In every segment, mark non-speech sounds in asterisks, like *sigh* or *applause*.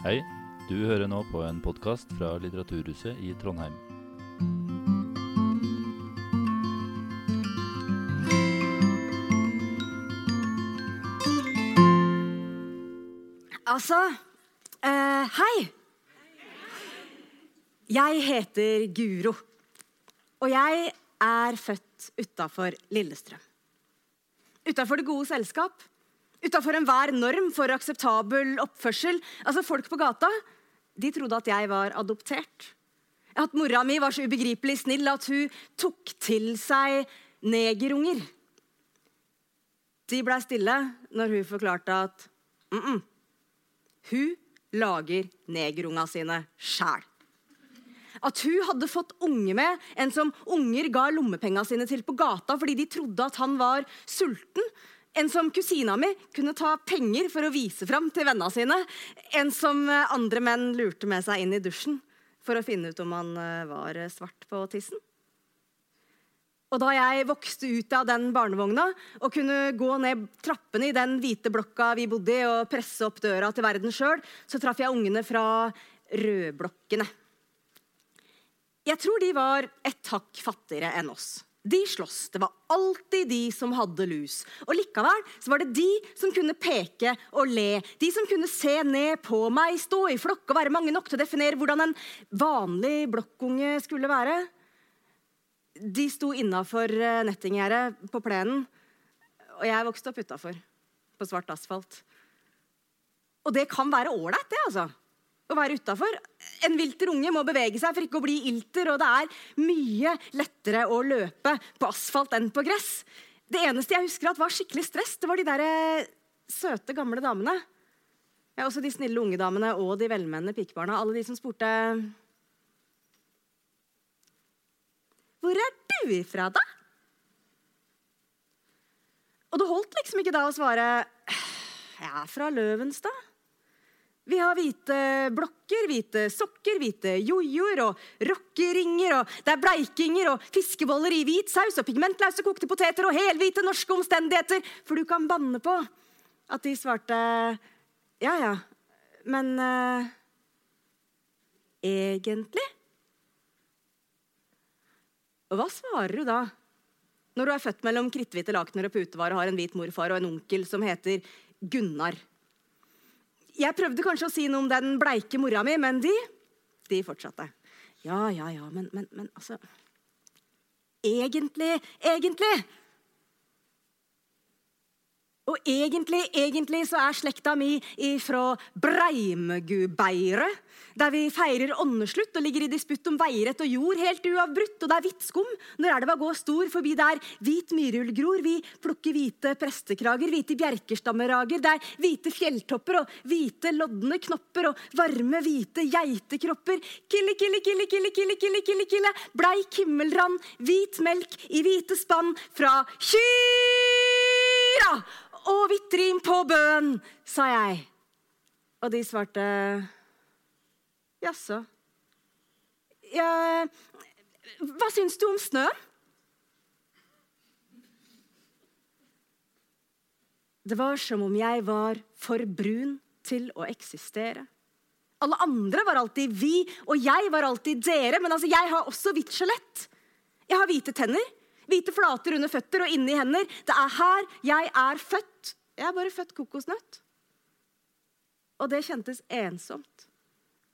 Hei, du hører nå på en podkast fra Litteraturhuset i Trondheim. Altså eh, Hei! Jeg heter Guro. Og jeg er født utafor Lillestrøm. Utafor det gode selskap. Utafor enhver norm for akseptabel oppførsel. Altså, Folk på gata de trodde at jeg var adoptert. At mora mi var så ubegripelig snill at hun tok til seg negerunger. De blei stille når hun forklarte at mm -mm, hun lager negerunga sine sjæl. At hun hadde fått unge med en som unger ga lommepenga sine til på gata fordi de trodde at han var sulten. En som kusina mi kunne ta penger for å vise fram til vennene sine. En som andre menn lurte med seg inn i dusjen for å finne ut om han eh, var svart på tissen. Og da jeg vokste ut av den barnevogna og kunne gå ned trappene i den hvite blokka vi bodde i, og presse opp døra til verden sjøl, så traff jeg ungene fra rødblokkene. Jeg tror de var et hakk fattigere enn oss. De sloss. Det var alltid de som hadde lus. Og likevel så var det de som kunne peke og le. De som kunne se ned på meg, stå i flokk og være mange nok til å definere hvordan en vanlig blokkunge skulle være. De sto innafor nettinggjerdet på plenen, og jeg vokste opp utafor, på svart asfalt. Og det kan være ålreit, det, altså å være utafor. En vilter unge må bevege seg for ikke å bli ilter, og det er mye lettere å løpe på asfalt enn på gress. Det eneste jeg husker at var skikkelig stress, det var de der søte, gamle damene. Ja, også de snille unge damene og de velmenende pikebarna. Alle de som spurte Hvor er du ifra, da? Og det holdt liksom ikke da å svare Jeg er fra Løvenstad. Vi har hvite blokker, hvite sokker, hvite jojoer og rockeringer. og Det er bleikinger og fiskeboller i hvit saus og pigmentløse kokte poteter og helhvite norske omstendigheter. For du kan banne på at de svarte ja, ja, men uh, egentlig? Og hva svarer du da? Når du er født mellom kritthvite lakener og putevare og har en hvit morfar og en onkel som heter Gunnar. Jeg prøvde kanskje å si noe om den bleike mora mi, men de, de fortsatte. Ja, ja, ja, men, men, men altså Egentlig, egentlig og egentlig, egentlig så er slekta mi fra Breimegubeiret, der vi feirer åndeslutt og ligger i disputt om veirett og jord helt uavbrutt. Og det er hvitt skum når elva går stor forbi der hvit myrull gror. Vi plukker hvite prestekrager, hvite bjerkestammerager, det er hvite fjelltopper og hvite lodne knopper og varme, hvite geitekropper. Kille, kille, kille, kille, kille, kille, kille, kille. Bleik himmelrand, hvit melk i hvite spann fra kyra og vitrim på bøen, sa jeg. Og de svarte jaså. Ja, hva syns du om snøen? Det var som om jeg var for brun til å eksistere. Alle andre var alltid vi, og jeg var alltid dere. Men altså, jeg har også hvitt skjelett. Jeg har hvite tenner. Hvite flater under føtter og inni hender. Det er her jeg er født. Jeg er bare født kokosnøtt. Og det kjentes ensomt.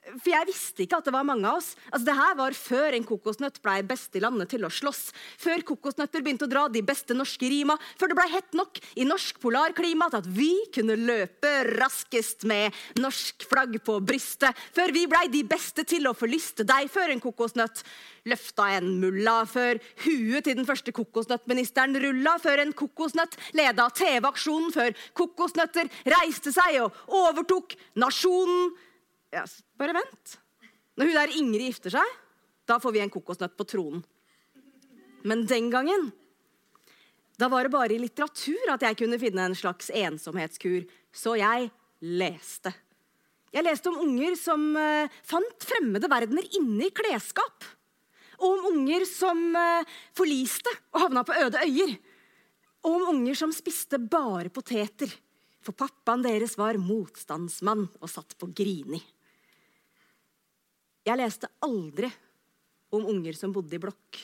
For jeg visste ikke at det var mange av oss. Altså, det her var før en kokosnøtt ble best i landet til å slåss. Før kokosnøtter begynte å dra de beste norske rima. Før det ble hett nok i norsk polarklima til at vi kunne løpe raskest med norsk flagg på brystet. Før vi blei de beste til å forlyste deg. Før en kokosnøtt løfta en mulla. Før huet til den første kokosnøttministeren rulla. Før en kokosnøtt leda TV-aksjonen. Før kokosnøtter reiste seg og overtok nasjonen ja, bare vent. Når hun der Ingrid gifter seg, da får vi en kokosnøtt på tronen. Men den gangen da var det bare i litteratur at jeg kunne finne en slags ensomhetskur. Så jeg leste. Jeg leste om unger som uh, fant fremmede verdener inni klesskap. Og om unger som uh, forliste og havna på øde øyer. Og om unger som spiste bare poteter. For pappaen deres var motstandsmann og satt på Grini. Jeg leste aldri om unger som bodde i blokk,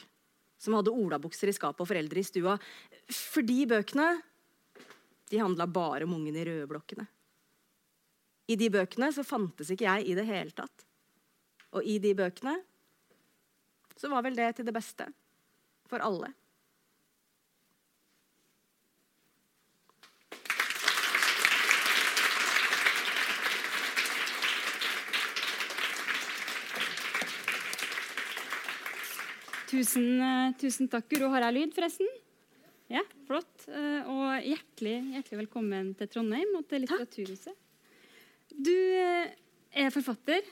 som hadde olabukser i skapet og foreldre i stua. For de bøkene de handla bare om ungene i røde blokkene. I de bøkene så fantes ikke jeg i det hele tatt. Og i de bøkene så var vel det til det beste for alle. Tusen, eh, tusen takk, Guro. Har jeg lyd, forresten? Ja, flott. Eh, og hjertelig, hjertelig velkommen til Trondheim og til Litteraturhuset. Du eh, er forfatter,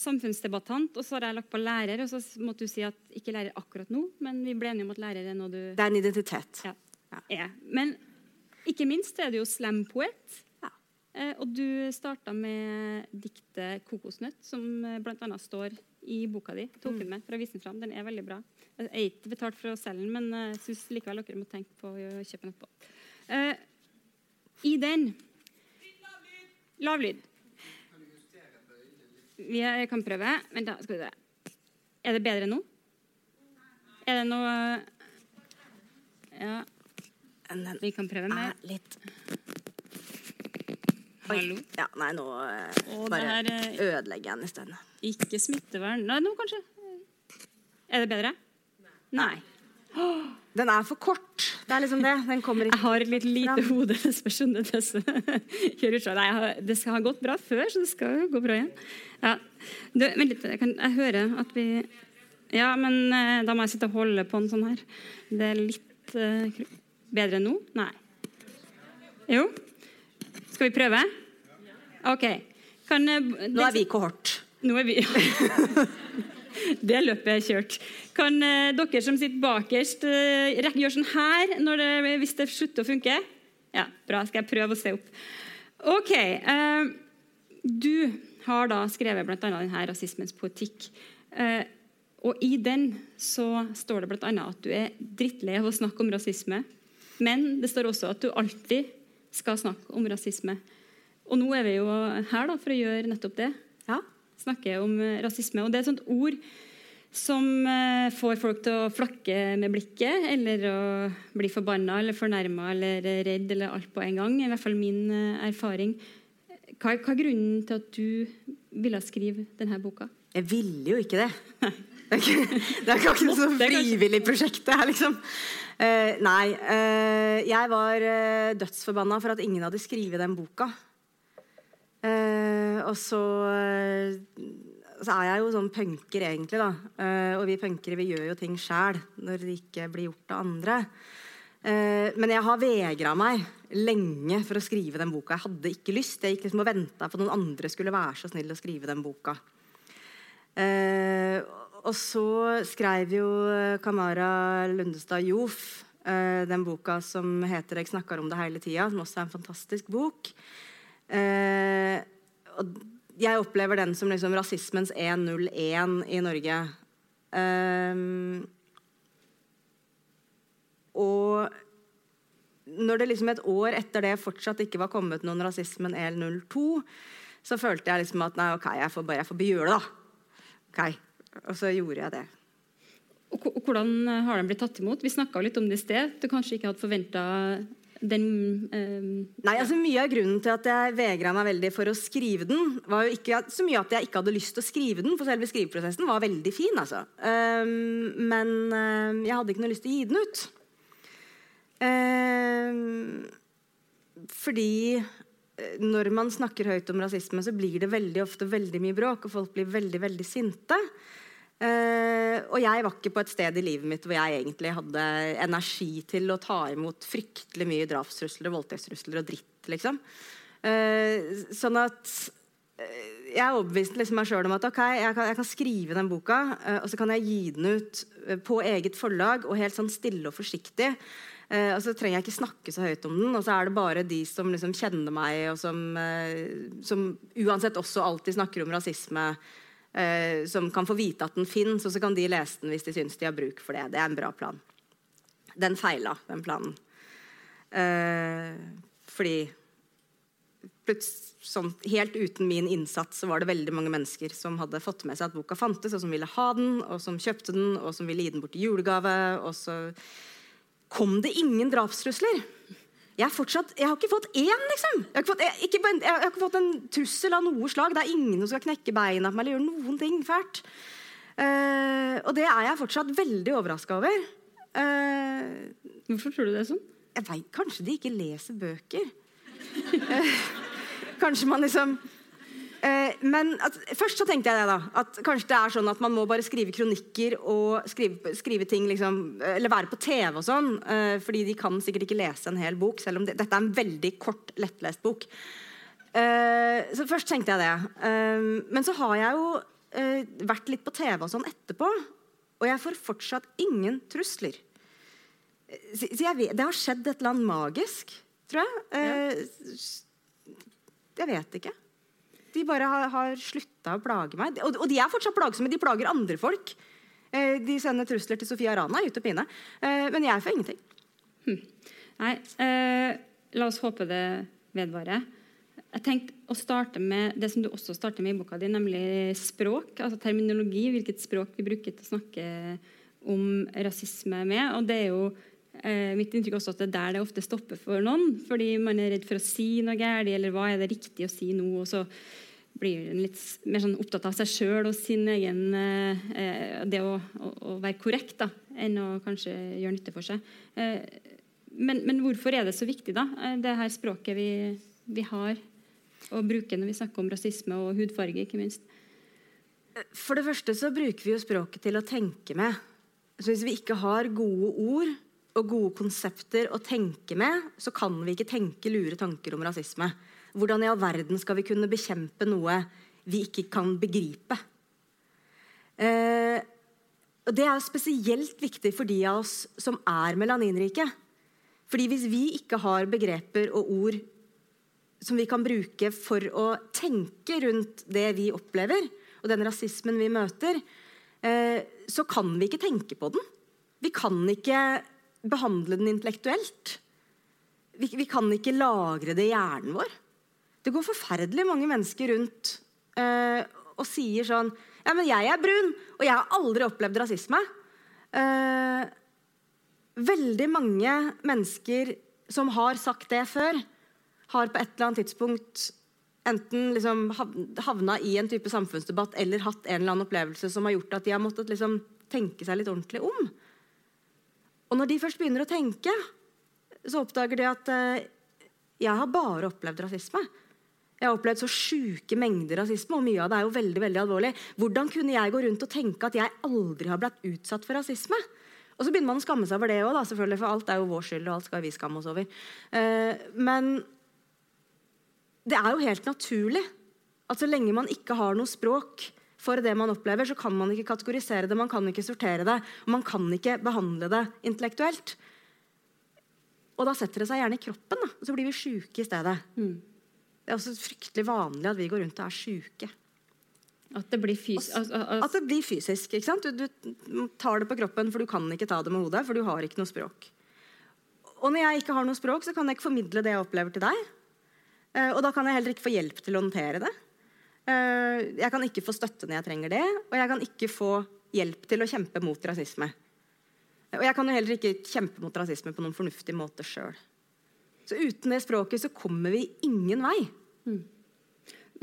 samfunnsdebattant, og så har jeg lagt på lærer. Og så måtte du si at ikke lærer akkurat nå, men vi ble enige om at lærer er noe du Det er en identitet. ja, er. Men ikke minst er du jo slampoet. Ja. Og du starta med diktet 'Kokosnøtt', som bl.a. står i boka di. Tok den med for å vise den fram. Den er veldig bra. Jeg er ikke betalt for å selge den, men jeg syns likevel dere må tenke på å kjøpe den etterpå. Uh, I den Lav lyd. Vi kan prøve. Vent, da. Skal vi se. Er det bedre nå? Er det noe Ja, vi kan prøve mer. er litt. Hallo? Ja, nei, nå eh, bare eh, ødelegger jeg den isteden. Ikke smittevern Nei, nå kanskje. Er det bedre? Nei. Den er for kort. Det er liksom det. Den kommer Jeg har et litt lite Fram. hode. Det spørs om det det skal ha gått bra før, så det skal jo gå bra igjen. Ja. Du, litt, jeg, kan, jeg hører at vi Ja, men eh, da må jeg sitte og holde på en sånn her. Det er litt uh, bedre nå? Nei. Jo? Skal vi prøve? OK. Kan, eh, Nå er vi kohort. Nå er vi *laughs* Det løpet er kjørt. Kan eh, dere som sitter bakerst, eh, gjøre sånn her det, hvis det slutter å funke? Ja, bra. Skal jeg prøve å se opp. OK. eh, du har da skrevet bl.a. denne rasismens poetikk. Eh, og i den så står det bl.a. at du er drittlei av å snakke om rasisme. Men det står også at du alltid skal snakke om rasisme. Og nå er vi jo her da, for å gjøre nettopp det. Snakker om eh, rasisme. Og det er et sånt ord som eh, får folk til å flakke med blikket, eller å bli forbanna eller fornærma eller redd eller alt på en gang. I hvert fall min eh, erfaring. Hva, hva er grunnen til at du ville skrive denne boka? Jeg ville jo ikke det. *laughs* Det er ikke, det er ikke noe sånn frivillig prosjekt, det her, liksom. Uh, nei. Uh, jeg var uh, dødsforbanna for at ingen hadde skrevet den boka. Eh, og så eh, så er jeg jo sånn punker, egentlig. da. Eh, og vi punkere vi gjør jo ting sjæl når det ikke blir gjort av andre. Eh, men jeg har vegra meg lenge for å skrive den boka. Jeg hadde ikke lyst. Jeg gikk liksom og venta på at noen andre skulle være så snill å skrive den boka. Eh, og så skrev jo Kamara Lundestad Jof eh, den boka som heter 'Jeg snakker om det hele tida', som også er en fantastisk bok. Eh, jeg opplever den som liksom rasismens 101 i Norge. Eh, og når det liksom et år etter det fortsatt ikke var kommet noen rasismen EL02, så følte jeg liksom at nei, ok, jeg får bare jeg får gjøre det, da. Ok, Og så gjorde jeg det. Og hvordan har den blitt tatt imot? Vi snakka litt om det i sted. Du kanskje ikke hadde forventa den um, Nei, altså Mye av grunnen til at jeg vegra meg veldig for å skrive den, var jo ikke så mye at jeg ikke hadde lyst til å skrive den, for selve skriveprosessen var veldig fin. altså. Um, men um, jeg hadde ikke noe lyst til å gi den ut. Um, fordi eh, når man snakker høyt om rasisme, så blir det veldig ofte veldig mye bråk, og folk blir veldig, veldig sinte. Eh, og jeg var ikke på et sted i livet mitt hvor jeg egentlig hadde energi til å ta imot fryktelig mye drapstrusler voldtektstrusler og dritt, liksom. Eh, sånn at eh, jeg overbeviste liksom meg sjøl om at ok, jeg kan, jeg kan skrive den boka, og så kan jeg gi den ut på eget forlag og helt sånn stille og forsiktig. Og så trenger jeg ikke snakke så høyt om den, og så er det bare de som liksom kjenner meg, og som, som uansett også alltid snakker om rasisme, eh, som kan få vite at den fins, og så kan de lese den hvis de syns de har bruk for det. Det er en bra plan. Den feila, den planen. Eh, fordi sånn, helt uten min innsats så var det veldig mange mennesker som hadde fått med seg at boka fantes, og som ville ha den, og som kjøpte den, og som ville gi den bort i julegave. Og så kom det ingen drapstrusler. Jeg, fortsatt, jeg har ikke fått én, liksom. Jeg har ikke fått, jeg, ikke, jeg har ikke fått en trussel av noe slag. Det er ingen som skal knekke beina på meg eller gjøre noen ting fælt. Uh, og det er jeg fortsatt veldig overraska over. Uh, Hvorfor tror du det er sånn? Jeg vet, Kanskje de ikke leser bøker. uh, kanskje man liksom men at, først så tenkte jeg det da, at kanskje det er sånn at man må bare skrive kronikker og skrive, skrive ting liksom, Eller være på TV og sånn. fordi de kan sikkert ikke lese en hel bok, selv om det, dette er en veldig kort, lettlest bok. så først tenkte jeg det. men så har jeg jo vært litt på TV og sånn etterpå, og jeg får fortsatt ingen trusler. Så, så vet, det har skjedd et eller annet magisk, tror jeg. Jeg vet ikke. De bare har, har slutta å plage meg. Og, og, de er fortsatt plagsomme. De plager andre folk. Eh, de sender trusler til Sofia Rana ut og pine. men jeg får ingenting. Hm. Nei, la oss håpe det vedvarer. Jeg tenkte å starte med det som du også starter med i boka di, nemlig språk. altså Terminologi, hvilket språk vi bruker til å snakke om rasisme med. Og det er jo eh, mitt inntrykk også at det er der det ofte stopper for noen. Fordi man er redd for å si noe galt, eller hva er det riktig å si nå? og så blir en litt mer sånn opptatt av seg sjøl og sin egen eh, Det å, å, å, være korrekt da, enn å kanskje gjøre nytte for seg. Eh, men, men, hvorfor er det så viktig, da, eh, det her språket vi, vi har å bruke når vi snakker om rasisme og hudfarge, ikke minst? For det første så bruker vi jo språket til å tenke med. Så hvis vi ikke har gode ord og gode konsepter å tenke med, så kan vi ikke tenke lure tanker om rasisme. Hvordan i all verden skal vi kunne bekjempe noe vi ikke kan begripe? Eh, Det er spesielt viktig for de av oss som er melaninrike. Fordi Hvis vi ikke har begreper og ord som vi kan bruke for å tenke rundt det vi opplever, og den rasismen vi møter, eh, så kan vi ikke tenke på den. Vi kan ikke behandle den intellektuelt. Vi, vi kan ikke lagre det i hjernen vår. Det går forferdelig mange mennesker rundt eh, og sier sånn Ja, men jeg er brun, og jeg har aldri opplevd rasisme. Eh, veldig mange mennesker som har sagt det før, har på et eller annet tidspunkt enten liksom havna i en type samfunnsdebatt eller hatt en eller annen opplevelse som har gjort at de har måttet liksom tenke seg litt ordentlig om. Og når de først begynner å tenke, så oppdager de at eh, jeg har bare opplevd rasisme. Jeg har opplevd så sjuke mengder rasisme, og mye av det er jo veldig veldig alvorlig. Hvordan kunne jeg gå rundt og tenke at jeg aldri har blitt utsatt for rasisme? Og så begynner man å skamme seg over det òg, for alt er jo vår skyld, og alt skal vi skamme oss over. Eh, men det er jo helt naturlig at så lenge man ikke har noe språk for det man opplever, så kan man ikke kategorisere det, man kan ikke sortere det, og man kan ikke behandle det intellektuelt. Og da setter det seg gjerne i kroppen, da, og så blir vi sjuke i stedet. Mm. Det er også fryktelig vanlig at vi går rundt og er sjuke. At det blir fysisk? At det blir fysisk. Du, du, tar det på kroppen, for du kan ikke ta det med hodet, for du har ikke noe språk. Og når jeg ikke har noe språk, så kan jeg ikke formidle det jeg opplever til deg. Eh, og da kan jeg heller ikke få hjelp til å håndtere det. Eh, jeg kan ikke få støtte når jeg trenger det, og jeg kan ikke få hjelp til å kjempe mot rasisme. Og jeg kan jo heller ikke kjempe mot rasisme på noen fornuftig måte sjøl. Så uten det språket så kommer vi ingen vei. Mm.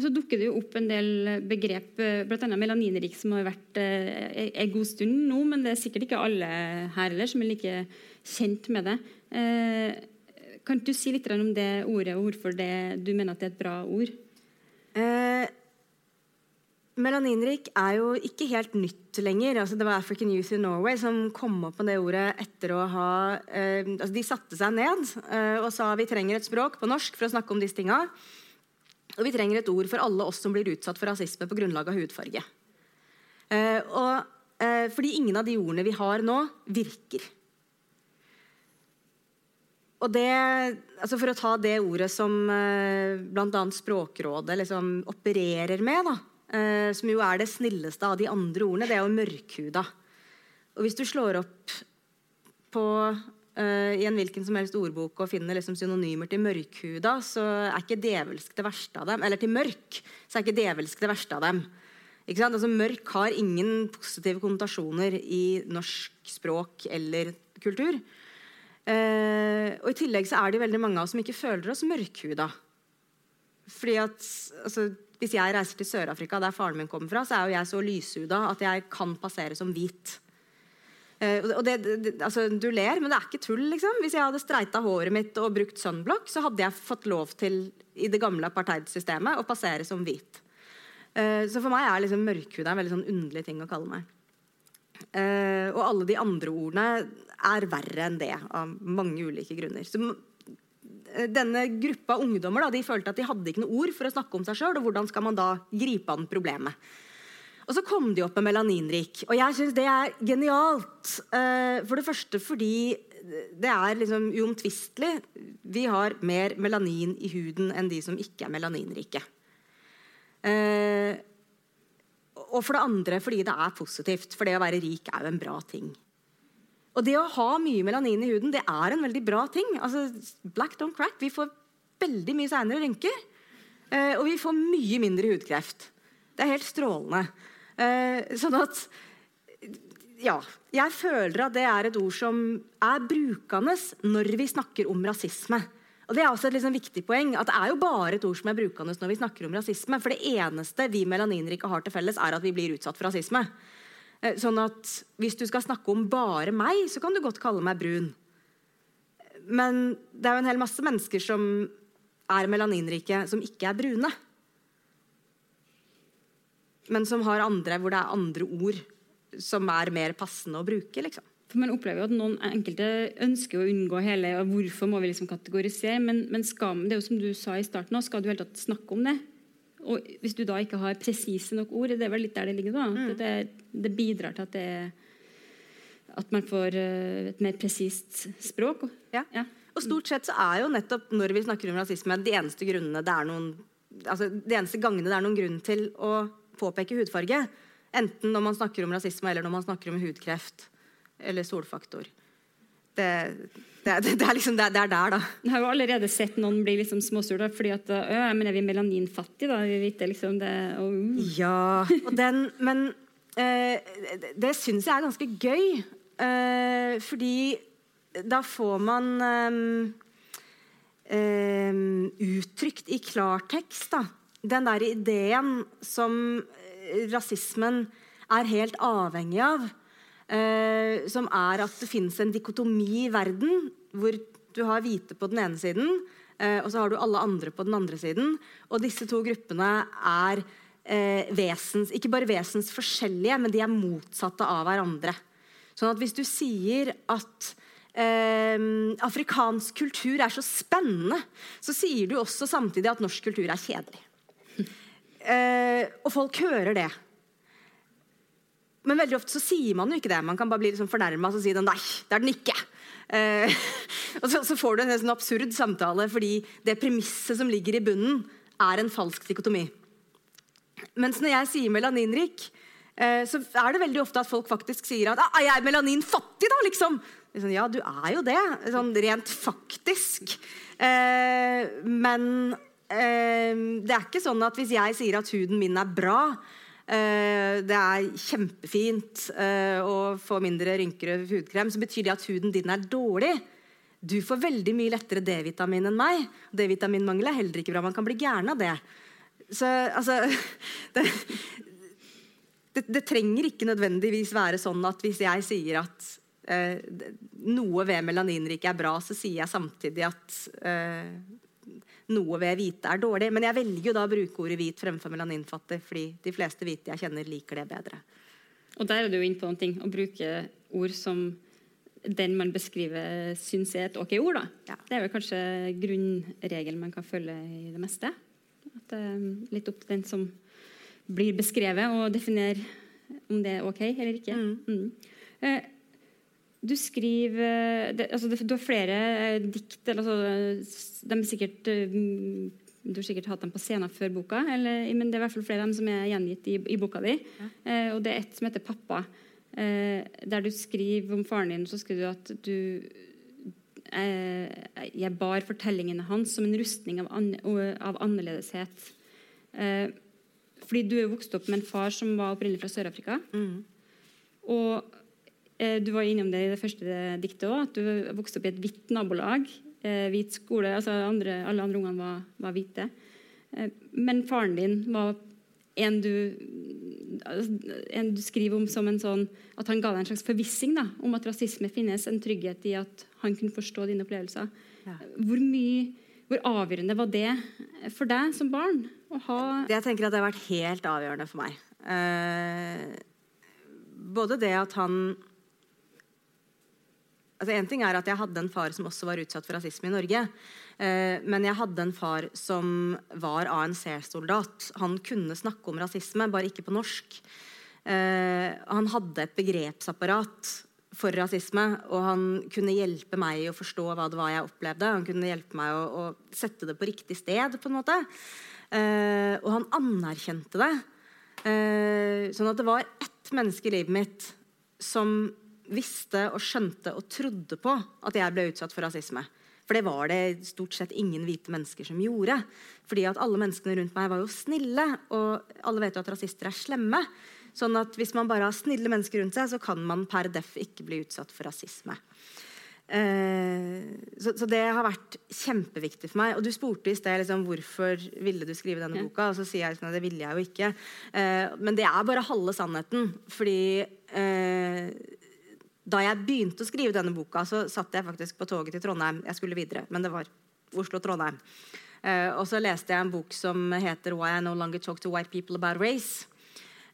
Så dukker det jo opp en del begrep, eh, bl.a. melaninrik, som har vært en god stund nå, men det er sikkert ikke alle her heller som er like kjent med det. Kan du si litt om det ordet, og hvorfor det, du mener at det er et bra ord? Eh, melaninrik er jo ikke helt nytt lenger. Altså, det var African Youth in Norway som kom opp med det ordet etter å ha eh, altså, De satte seg ned eh, og sa vi trenger et språk på norsk for å snakke om disse tinga. Og vi trenger et ord for alle oss som blir utsatt for rasisme på grunnlag av hudfarge. Eh, og, eh, fordi ingen av de ordene vi har nå, virker. Og det, altså For å ta det ordet som eh, bl.a. Språkrådet liksom opererer med, da, eh, som jo er det snilleste av de andre ordene, det er jo mørkhuda. Og hvis du slår opp på eh, i en hvilken som helst ordbok og finner liksom synonymer til mørkhuda, så er ikke djevelsk det verste av dem. Eller til mørk, så er ikke djevelsk det verste av dem. Ikke sant? Altså, mørk har ingen positive konnotasjoner i norsk språk eller kultur. Eh, og I tillegg så er det veldig mange av oss som ikke føler oss mørkhuda. Fordi at, altså, Hvis jeg reiser til Sør-Afrika, der faren min kommer fra, så er jo jeg så lyshuda at jeg kan passere som hvit. Og det, det, altså, du ler, men det er ikke tull. liksom. Hvis jeg hadde streita håret mitt og brukt sunblock, så hadde jeg fått lov til i det gamle apartheidsystemet å passere som hvit. Eh, så for meg er liksom mørkhuda en veldig sånn underlig ting å kalle meg. Eh, og alle de andre ordene er verre enn det, av mange ulike grunner. Så denne gruppa ungdommer da, de følte at de hadde ikke noe ord for å snakke om seg sjøl. Og hvordan skal man da gripe an problemet? Og så kom de opp med melaninrik. Og jeg syns det er genialt. Eh, for det første fordi det er liksom uomtvistelig. Vi har mer melanin i huden enn de som ikke er melaninrike. Eh, og for det andre fordi det er positivt. For det å være rik er jo en bra ting. Og det å ha mye melanin i huden det er en veldig bra ting. Altså, black don't crack. Vi får veldig mye seinere rynker. Eh, og vi får mye mindre hudkreft. Det er helt strålende. Eh, sånn at Ja. Jeg føler at det er et ord som er brukende når vi snakker om rasisme. Og Det er også et liksom viktig poeng, at det er jo bare et ord som er brukende når vi snakker om rasisme. For det eneste vi melaninrike har til felles, er at vi blir utsatt for rasisme. Eh, sånn at hvis du skal snakke om bare meg, så kan du godt kalle meg brun. Men det er jo en hel masse mennesker som er melaninrike, som ikke er brune. Men som har andre hvor det er andre ord som er mer passende å bruke. liksom. For Man opplever jo at noen enkelte ønsker å unngå hele og hvorfor må vi liksom kategorisere. Men, men skal, det er jo som du sa i starten, skal du helt tatt snakke om det. Og hvis du da ikke har presise nok ord, det er vel litt der det ligger da, mm. det, det, bidrar til at, det, at man får eh, et mer presist språk. Ja. ja. Og stort sett så er jo nettopp når vi snakker om rasisme, de eneste grunnene det er noen altså de eneste gangene det er noen grunn til å påpeke hudfarge, enten når man snakker om rasisme eller når man snakker om hudkreft eller solfaktor. Det, det, det, er liksom det, er der, da. Jeg har jo allerede sett noen bli liksom småsure fordi at øh, men er vi melaninfattige, da? Vi vet liksom det og, uh. Ja, og den Men øh, det syns jeg er ganske gøy. Øh, fordi da får man eh, uttrykt i klartekst da, den der ideen som rasismen er helt avhengig av. Eh, som er at det fins en dikotomi i verden hvor du har hvite på den ene siden, eh, og så har du alle andre på den andre siden. Og disse to gruppene er eh, vesens, ikke bare vesensforskjellige, men de er motsatte av hverandre. Sånn at hvis du sier at eh, afrikansk kultur er så spennende, så sier du også samtidig at norsk kultur er kjedelig. *laughs* Eh, og folk hører det. Men veldig ofte så sier man jo ikke det. Man kan bare bli liksom fornærma og si den, nei, det er den ikke. Eh, *laughs* og så, så, får du en sånn absurd samtale fordi det premisset som ligger i bunnen, er en falsk dikotomi. Mens når jeg sier melaninrik, eh, så er det veldig ofte at folk faktisk sier at ah, 'jeg er melaninfattig', da, liksom. Sånn, ja, du er jo det, sånn rent faktisk. Eh, men Ehm, det er ikke sånn at hvis jeg sier at huden min er bra, eh, det er kjempefint eh, å få mindre rynker og hudkrem, så betyr det at huden din er dårlig. Du får veldig mye lettere D-vitamin enn meg. D-vitaminmangel er heller ikke bra. Man kan bli gæren av det. Så altså *laughs* det, det, det, trenger ikke nødvendigvis være sånn at hvis jeg sier at eh, noe ved melaninriket er bra, så sier jeg samtidig at eh, noe ved hvite er dårlig. Men jeg velger jo da å bruke ordet hvit fremfor melaninfattig, fordi de fleste hvite jeg kjenner, liker det bedre. Og der er du jo inne på noen ting. Å bruke ord som den man beskriver, syns er et ok ord. da. Ja. Det er vel kanskje grunnregelen man kan følge i det meste. At det er litt opp til den som blir beskrevet, og definere om det er ok eller ikke. Mm. Mm. Eh, du skriver det, altså, Du har flere eh, dikt altså, de er sikkert, eh, Du har sikkert hatt dem på scenen før boka, eller, men det er i hvert fall flere av dem som er gjengitt i, i boka di. Ja. Eh, og det er et som heter 'Pappa', eh, der du skriver om faren din. Så skriver du at du, eh, jeg bar fortellingene hans som en rustning av, an, av annerledeshet. Eh, fordi du er vokst opp med en far som var opprinnelig fra Sør-Afrika. Mm. Og eh, du var innom det i det første diktet òg, at du vokste opp i et hvitt nabolag. Eh, hvit skole, altså andre, Alle andre ungene var, var hvite. Eh, men faren din var en du, en du skriver om som en sånn At han ga deg en slags forvissing da, om at rasisme finnes. En trygghet i at han kunne forstå dine opplevelser. Ja. Hvor mye hvor avgjørende var det for deg som barn? å ha jeg tenker at det har vært helt avgjørende for meg. Eh, både det at han altså En ting er at jeg hadde en far som også var utsatt for rasisme i Norge. Eh, men jeg hadde en far som var ANC-soldat. Han kunne snakke om rasisme, bare ikke på norsk. Eh, han hadde et begrepsapparat for rasisme, og han kunne hjelpe meg å forstå hva det var jeg opplevde. Han kunne hjelpe meg å, å sette det på riktig sted. på en måte. Eh, og han anerkjente det. Sånn at det var ett menneske i livet mitt som visste og skjønte og trodde på at jeg ble utsatt for rasisme. For det var det stort sett ingen hvite mennesker som gjorde. Fordi at alle menneskene rundt meg var jo snille, og alle vet jo at rasister er slemme. Sånn at hvis man bare har snille mennesker rundt seg, så kan man per def ikke bli utsatt for rasisme. Eh, så, så, det har vært kjempeviktig for meg. Og du spurte i sted liksom, hvorfor ville du skrive denne boka. Og så sier jeg liksom, det ville jeg jo ikke. Eh, men det er bare halve sannheten. Fordi eh, da jeg begynte å skrive denne boka, så satt jeg faktisk på toget til Trondheim. Jeg skulle videre, men det var Oslo-Trondheim. Uh, og så leste jeg en bok som heter 'Why I No Longer Talk to White People About Race'.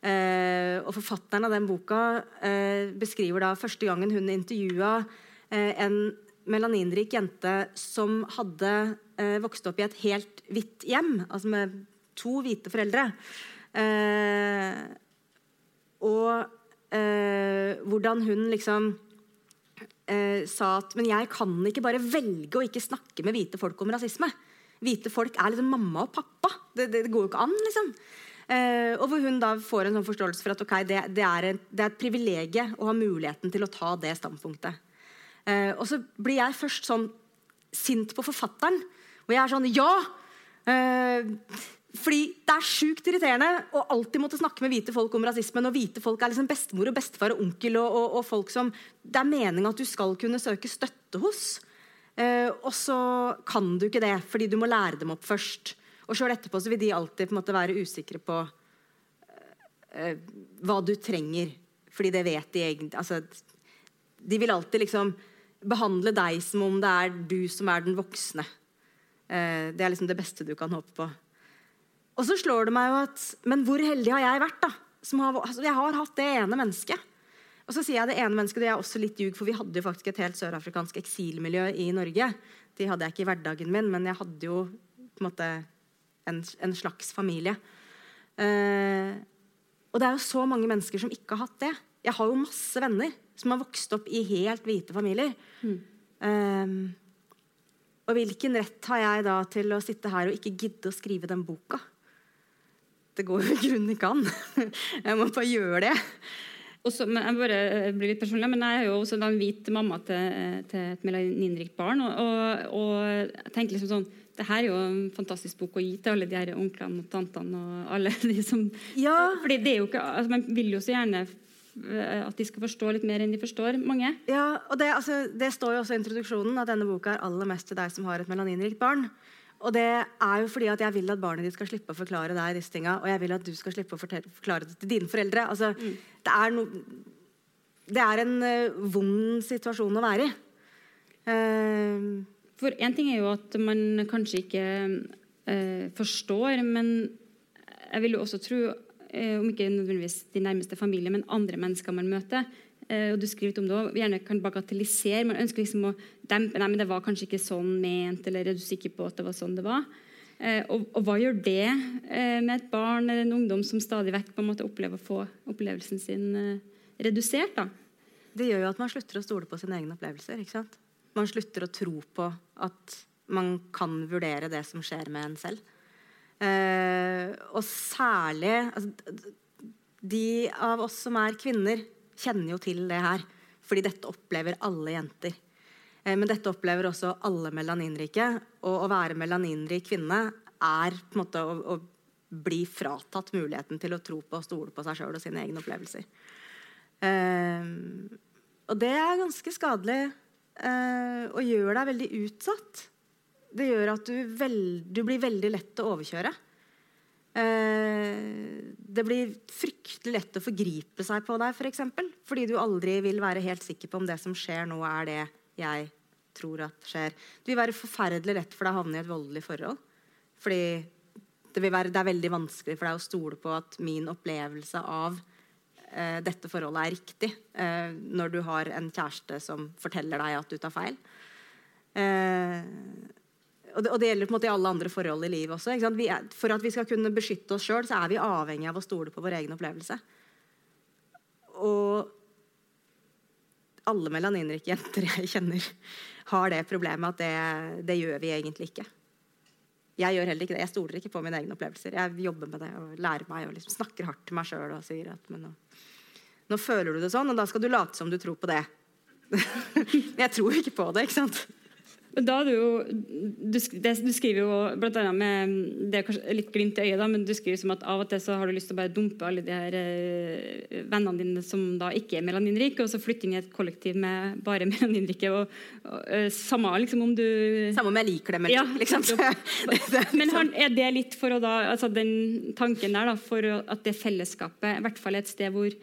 Uh, og Forfatteren av den boka uh, beskriver da første gangen hun intervjua en melaninrik jente som hadde vokst opp i et helt hvitt hjem, altså med to hvite foreldre. og eh, hvordan hun liksom eh, sa at Men jeg kan ikke bare velge å ikke snakke med hvite folk om rasisme. Hvite folk er liksom mamma og pappa. Det, det, det går jo ikke an, liksom. Eh, og hvor hun da får en sånn forståelse for at okay, det, det, er en, det, er et privilegium å ha muligheten til å ta det standpunktet. Eh, og så blir jeg først sånn sint på forfatteren. Og jeg er sånn Ja! Eh, fordi det er sjukt irriterende å alltid måtte snakke med hvite folk om rasismen. Og hvite folk er liksom bestemor og bestefar og onkel og, og, og folk som det er meninga at du skal kunne søke støtte hos. Eh, og så kan du ikke det, fordi du må lære dem opp først. Og sjøl etterpå så vil de alltid på en måte være usikre på eh, hva du trenger. Fordi det vet de egentlig altså, De vil alltid liksom behandle deg som om det er du som er den voksne. Eh, det er liksom det beste du kan håpe på. Og så slår det meg jo at Men hvor heldig har jeg vært, da? Har, altså, jeg har hatt det ene mennesket. Og så sier jeg det ene mennesket, det er også litt ljug, for vi hadde jo faktisk et helt sørafrikansk eksilmiljø i Norge. De hadde jeg ikke i hverdagen min, men jeg hadde jo på en måte en, en slags familie. Eh, og det er jo så mange mennesker som ikke har hatt det. Jeg har jo masse venner som har vokst opp i helt hvite familier. Mm. Eh, og hvilken rett har jeg da til å sitte her og ikke gidde å skrive den boka? Det går i grunnen ikke an. *laughs* Jeg må bare gjøre det. Også, jeg bare eh, blir litt personlig, men jeg er jo også en hvit mamma til, til et melaninrikt barn. Og, og, og, jeg tenker liksom sånn det her er jo en fantastisk bok å gi til alle de her onklene og tantene og alle *laughs* de som ja. Fordi det er jo ikke, altså Man vil jo så gjerne eh, at de skal forstå litt mer enn de forstår, mange. Ja, og det, altså, det står jo også i introduksjonen at denne boka er aller mest til deg som har et melaninrikt barn. Og det er jo fordi at jeg vil at barnet ditt skal slippe å forklare deg disse tinga, og jeg vil at du skal slippe å forklare det til dine foreldre. Altså, mm. det, er no, det er en uh, vond situasjon å være i. Uh, For én ting er jo at man kanskje ikke uh, forstår, men jeg vil jo også tro, om ikke nødvendigvis de nærmeste familie, men andre mennesker man møter, og du skriver om det også, gjerne kan bagatellisere. Man ønsker liksom å dempe nei, men det var kanskje ikke sånn ment, eller er du sikker på at det var sånn det var? Eh, og, og, hva gjør det eh, med et barn eller en ungdom som stadig vekk på en måte opplever å få opplevelsen sin eh, redusert? da? Det gjør jo at man slutter å stole på sine egne opplevelser. ikke sant? Man slutter å tro på at man kan vurdere det som skjer med en selv. Eh, og særlig altså, De av oss som er kvinner, kjenner jo til det her. Fordi dette opplever alle jenter. Eh, men dette opplever også alle melaninrike. Og å være melaninrik kvinne er på en måte å, å bli fratatt muligheten til å tro på og stole på seg sjøl og sine egne opplevelser. Eh, og det er ganske skadelig eh, og gjør deg veldig utsatt. Det gjør at du, vel, du blir veldig lett å overkjøre. Eh, det blir fryktelig lett å forgripe seg på deg, f.eks. For eksempel, fordi du aldri vil være helt sikker på om det som skjer nå, er det jeg tror at skjer. Det vil være forferdelig lett for deg å havne i et voldelig forhold. Fordi det, være, det, er veldig vanskelig for deg å stole på at min opplevelse av eh, dette forholdet er riktig, eh, når du har en kjæreste som forteller deg at du tar feil. Eh, og, det, og det, gjelder på en måte i alle andre forhold i livet også. Er, for at vi skal kunne beskytte oss sjøl, så er vi avhengig av å stole på vår egen opplevelse. Og alle melaninrike jenter *laughs* jeg kjenner, har det problemet at det, det gjør vi egentlig ikke. Jeg gjør heller ikke det. Jeg stoler ikke på mine egne opplevelser. Jeg jobber med det og lærer meg og liksom snakker hardt til meg sjøl og sier at nå, nå, føler du det sånn, og da skal du late som du tror på det. *laughs* jeg tror ikke på det, ikke sant? Da er det jo, du, det, du skriver jo annet med Det er kanskje litt glimt i øyet, da, men du skriver som at av og til så har du lyst til å bare dumpe alle de her eh, vennene dine som da ikke er melaninrike, og så flytte inn i et kollektiv med bare *laughs* melaninrike. Og, og, uh, samme liksom om du Samme om jeg liker dem eller ja, liksom. *laughs* men har, er det litt for å da altså Den tanken der da, for at det fellesskapet i hvert fall er et sted hvor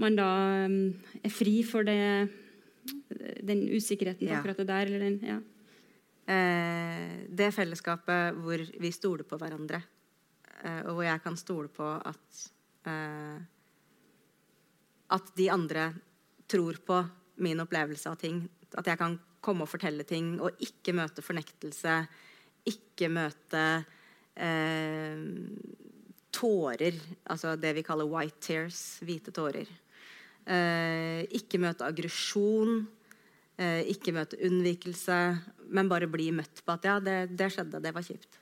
man da um, er fri for det den usikkerheten på ja. akkurat det der? Eller den, ja. eh, det fellesskapet hvor vi stoler på hverandre, eh, og hvor jeg kan stole på at eh, At de andre tror på min opplevelse av ting. At jeg kan komme og fortelle ting og ikke møte fornektelse. Ikke møte eh, tårer, altså det vi kaller white tears, hvite tårer. Eh, ikke møte aggresjon. Eh, ikke møte unnvikelse, men bare bli møtt på at ja, det, det, skjedde, det var kjipt.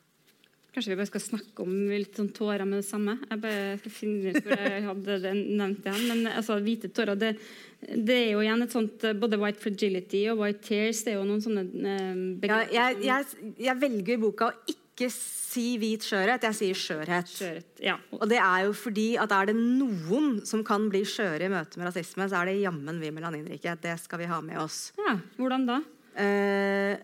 Kanskje vi bare skal snakke om litt sånn tårer med det samme? Jeg bare skal finne ut hvor jeg hadde det, nevnt det. Men altså, hvite tårer det, det, er jo igjen et sånt Både white fragility og white tears det er jo noen sånne eh, ja, jeg, jeg, jeg velger i boka å ikke si hvit skjørhet, jeg sier skjørhet. skjørhet ja. Og det er jo fordi at er det noen som kan bli skjøre i møte med rasisme, så er det jammen vi melaninrike. Det skal vi ha med oss. Ja, Hvordan da? Eh,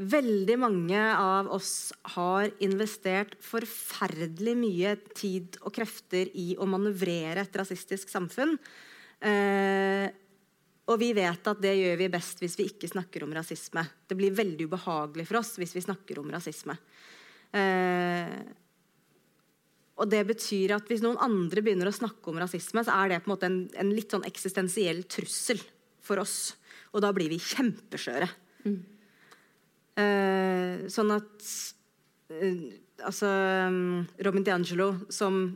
veldig mange av oss har investert forferdelig mye tid og krefter i å manøvrere et rasistisk samfunn. Eh, og vi vet at det gjør vi best hvis vi ikke snakker om rasisme. Det blir veldig ubehagelig for oss hvis vi snakker om rasisme. Eh, og det betyr at Hvis noen andre begynner å snakke om rasisme, så er det på en måte en, en litt sånn eksistensiell trussel for oss. Og da blir vi kjempeskjøre. Mm. Eh, sånn at eh, Altså Robin DiAngelo, som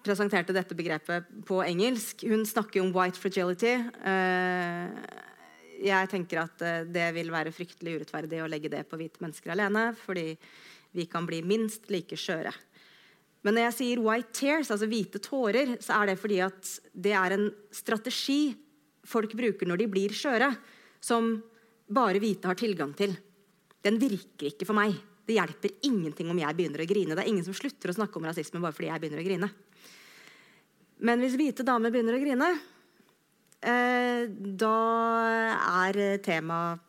presenterte dette begrepet på engelsk, hun snakker om 'white fragility'. Eh, jeg tenker at eh, det vil være fryktelig urettferdig å legge det på hvite mennesker alene. fordi vi kan bli minst like skjøre. Men når jeg sier 'white tears', altså hvite tårer, så er det fordi at det er en strategi folk bruker når de blir skjøre, som bare hvite har tilgang til. Den virker ikke for meg. Det hjelper ingenting om jeg begynner å grine. Det er ingen som slutter å snakke om rasisme bare fordi jeg begynner å grine. Men hvis hvite damer begynner å grine, eh, da er temaet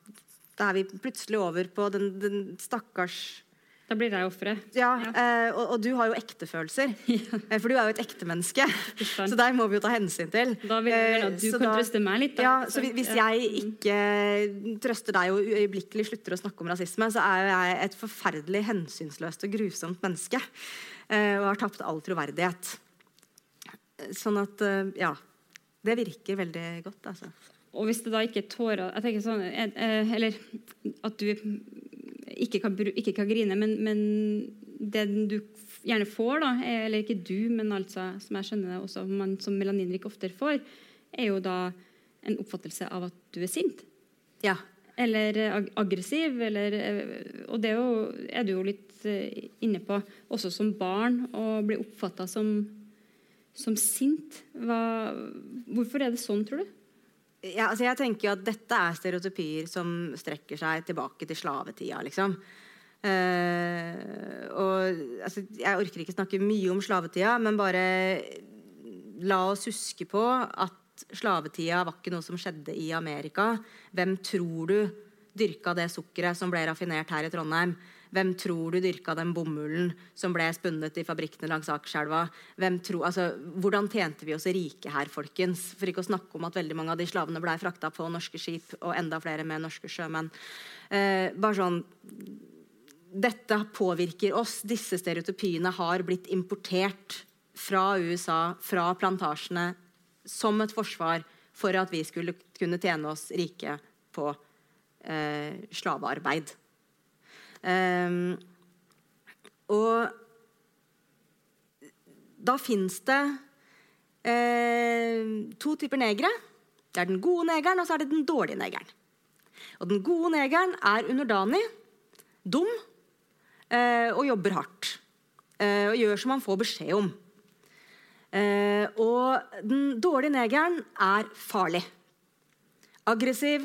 Da er vi plutselig over på den, den stakkars da blir jeg offeret. Ja, ja. Eh, og, og, du har jo ektefølelser. *laughs* Ja. Eh, for du er jo et ektemenneske. Så der må vi jo ta hensyn til. Da vil jeg at du så kan da, trøste meg litt. Da. Ja, så Hvis jeg ikke trøster deg og øyeblikkelig slutter å snakke om rasisme, så er jeg et forferdelig hensynsløst og grusomt menneske. Eh, og har tapt all troverdighet. Sånn at Ja. Det virker veldig godt, altså. Og hvis det da ikke er tårer jeg tenker sånn, Eller at du ikke kan, ikke kan grine, men, men, det du gjerne får, da, eller ikke du, men altså, som jeg skjønner det også, man som melaninrik oftere får, er jo da en oppfattelse av at du er sint. Ja. Eller ag aggressiv. Eller, eh, og det er, jo, er du jo litt uh, inne på, også som barn, å bli oppfatta som, som, sint. Hva, hvorfor er det sånn, tror du? Ja, altså jeg tenker jo at dette er stereotypier som strekker seg tilbake til slavetida, liksom. Eh, og altså, jeg orker ikke snakke mye om slavetida, men bare la oss huske på at slavetida var ikke noe som skjedde i Amerika. Hvem tror du dyrka det sukkeret som ble raffinert her i Trondheim? Hvem tror du dyrka den bomullen som ble spunnet i fabrikkene langs Akerselva? Altså, hvordan tjente vi oss rike her, folkens? For ikke å snakke om at veldig mange av de slavene ble frakta på norske skip, og enda flere med norske sjømenn. Eh, bare sånn Dette påvirker oss. Disse stereotypiene har blitt importert fra USA, fra plantasjene, som et forsvar for at vi skulle kunne tjene oss rike på eh, slavearbeid. Um, og da fins det eh, to typer negere. Det er den gode negeren, og så er det den dårlige negeren. Og den gode negeren er underdanig, dum eh, og jobber hardt. Eh, og gjør som han får beskjed om. Og den dårlige negeren er farlig. Aggressiv.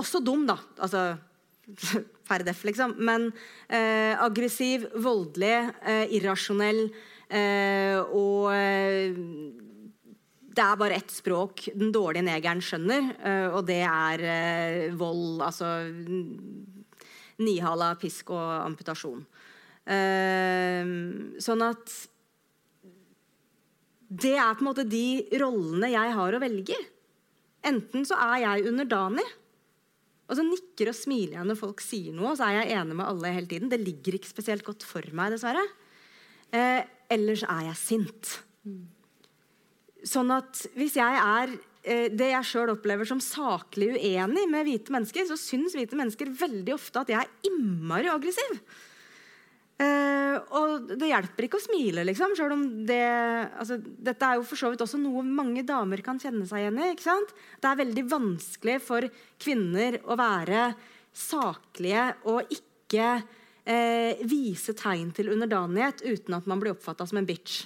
Også dum, da. Altså *laughs* per def, liksom. Men eh, aggressiv, voldelig, eh, irrasjonell eh, og eh, det er bare ett språk den dårlige negeren skjønner, eh, og det er eh, vold. Altså nihala, pisk og amputasjon. sånn at Det er på en måte de rollene jeg har å velge. Enten så er jeg underdanig, og så nikker og smiler jeg når folk sier noe, og så er jeg enig med alle hele tiden. Det ligger ikke spesielt godt for meg, dessverre. Eh, ellers er jeg sint. Sånn at hvis jeg er eh, det jeg sjøl opplever som saklig uenig med hvite mennesker, så syns hvite mennesker veldig ofte at jeg er innmari aggressiv. Uh, og det hjelper ikke å smile, liksom. Selv om det, altså, dette er jo for så vidt også noe mange damer kan kjenne seg igjen i. ikke sant? Det er veldig vanskelig for kvinner å være saklige og ikke eh, vise tegn til underdanighet uten at man blir oppfatta som en bitch.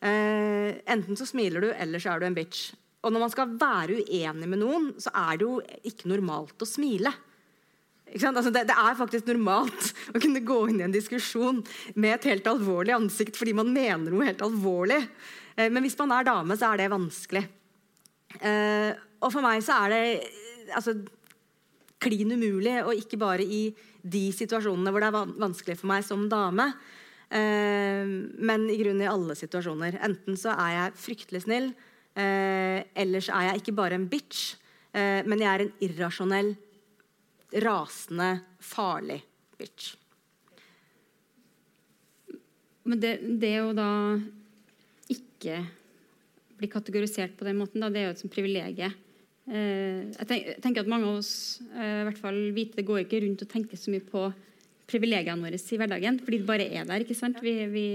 Eh, enten så smiler du, eller så er du en bitch. Og når man skal være uenig med noen, så er det jo ikke normalt å smile. Altså det, det, er faktisk normalt *laughs* å kunne gå inn i en diskusjon med et helt alvorlig ansikt fordi man mener noe helt alvorlig. Eh, men hvis man er dame, så er det vanskelig. Eh, og for meg så er det altså, klin umulig, og ikke bare i de situasjonene hvor det er vanskelig for meg som dame, eh, men i grunnen i alle situasjoner. Enten så er jeg fryktelig snill, eller så er jeg ikke bare en bitch, men jeg er en irrasjonell rasende, farlig bitch. Men det, det å da ikke bli kategorisert på den måten, da, det er jo et privilegium. Eh, jeg tenker at Mange av oss eh, i hvert fall hvite, går ikke rundt og tenker så mye på privilegiene våre i hverdagen, fordi det bare er der. ikke sant? Vi, vi,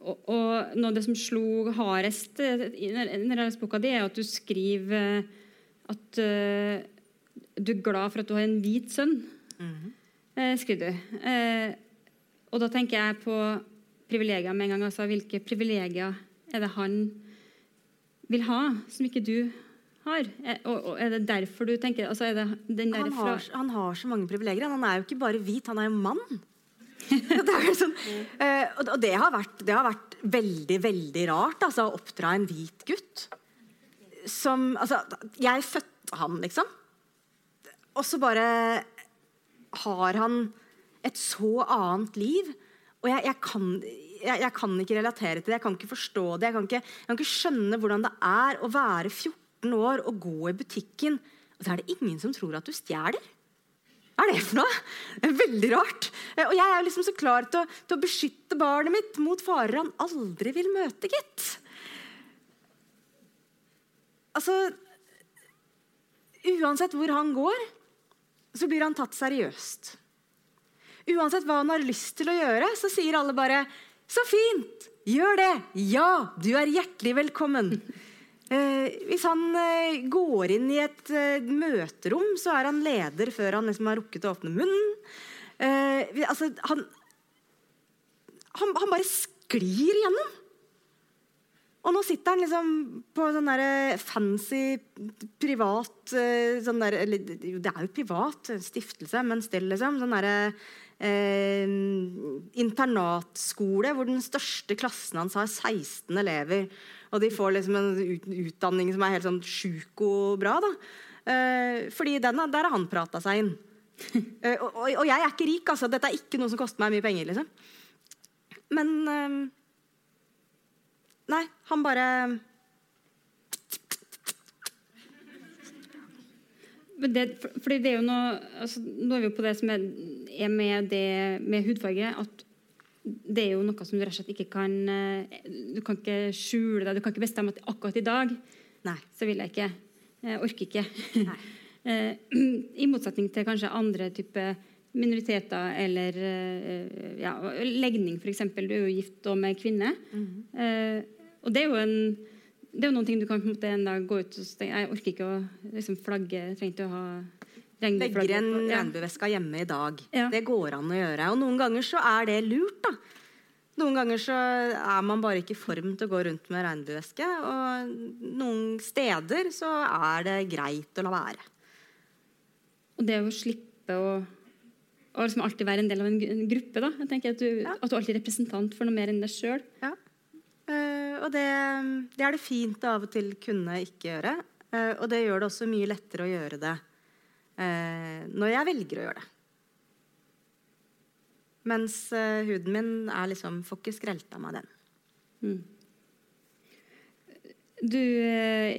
og, og, Noe av det som slo hardest eh, i denne boka, det er at du skriver at uh, du er glad for at du har en hvit sønn, mm -hmm. eh, skriver du. Eh, og da tenker jeg på privilegier med en gang. Altså, hvilke privilegier er det han vil ha, som ikke du har? Er, og, og, er det derfor du tenker altså, han, har, han, har, så mange privilegier. Han er jo ikke bare hvit, han er jo mann. *laughs* det sånn, og det har, vært, det har, vært, veldig, veldig rart altså, å oppdra en hvit gutt. Som Altså, jeg fødte han, liksom. Og så bare har han et så annet liv. Og jeg, jeg, kan, jeg, jeg, kan, ikke relatere til det, jeg kan ikke forstå det. Jeg kan ikke, kan ikke, skjønne hvordan det er å være 14 år og gå i butikken, og så er det ingen som tror at du stjeler. Hva er det for noe? Det er veldig rart. Og jeg er liksom så klar til å, til å beskytte barnet mitt mot farer han aldri vil møte, gitt. Altså Uansett hvor han går, så blir han tatt seriøst. Uansett hva han har lyst til å gjøre, så sier alle bare 'Så fint! Gjør det! Ja, du er hjertelig velkommen.' Eh, hvis han eh, går inn i et eh, møterom, så er han leder før han liksom har rukket å åpne munnen. Eh, altså, han, han, han bare sklir igjennom. Og nå sitter han liksom på sånn der fancy privat eh, sånn der, eller, Det er jo privat, stiftelse, men still, liksom. Sånn derre eh, internatskole hvor den største klassen hans har 16 elever. Og de får liksom en utdanning som er helt sånn sjuk og bra. da. Eh, fordi den, der har han prata seg inn. *laughs* eh, og, og, og, jeg er ikke rik, altså. Dette er ikke noe som koster meg mye penger. liksom. Men eh, Nei, han bare det, fordi det er jo noe altså, Nå er vi jo på det som er, er med, det, med hudfarge. at det er jo noe som du rett og slett ikke kan eh, Du kan ikke skjule deg. Du kan ikke bestemme at akkurat i dag Nei. så vil jeg ikke. Jeg orker ikke. *laughs* Eh, I motsetning til kanskje andre typer minoriteter eller eh, ja, legning, f.eks. Du er jo gift med kvinne. Mm -hmm. Og det er jo en det er jo noen ting du kan på en måte en dag gå ut og tenke Jeg orker ikke å liksom, flagge. Jeg trenger ikke å ha Legger en regnbueveske hjemme i dag. Ja. Det går an å gjøre. Og noen ganger så er det lurt, da. Noen ganger så er man bare ikke i form til å gå rundt med regnbueveske. Og noen steder så er det greit å la være. Og det å slippe å, og liksom alltid være en del av en, gruppe, da. Jeg tenker at du, ja. at du alltid er representant for noe mer enn deg sjøl. Ja. Uh, og det, det, er det fint å av og til kunne ikke gjøre. Uh, og det gjør det også mye lettere å gjøre det uh, når jeg velger å gjøre det. Mens huden min er liksom får ikke skrelt av meg den. Mm. Du eh,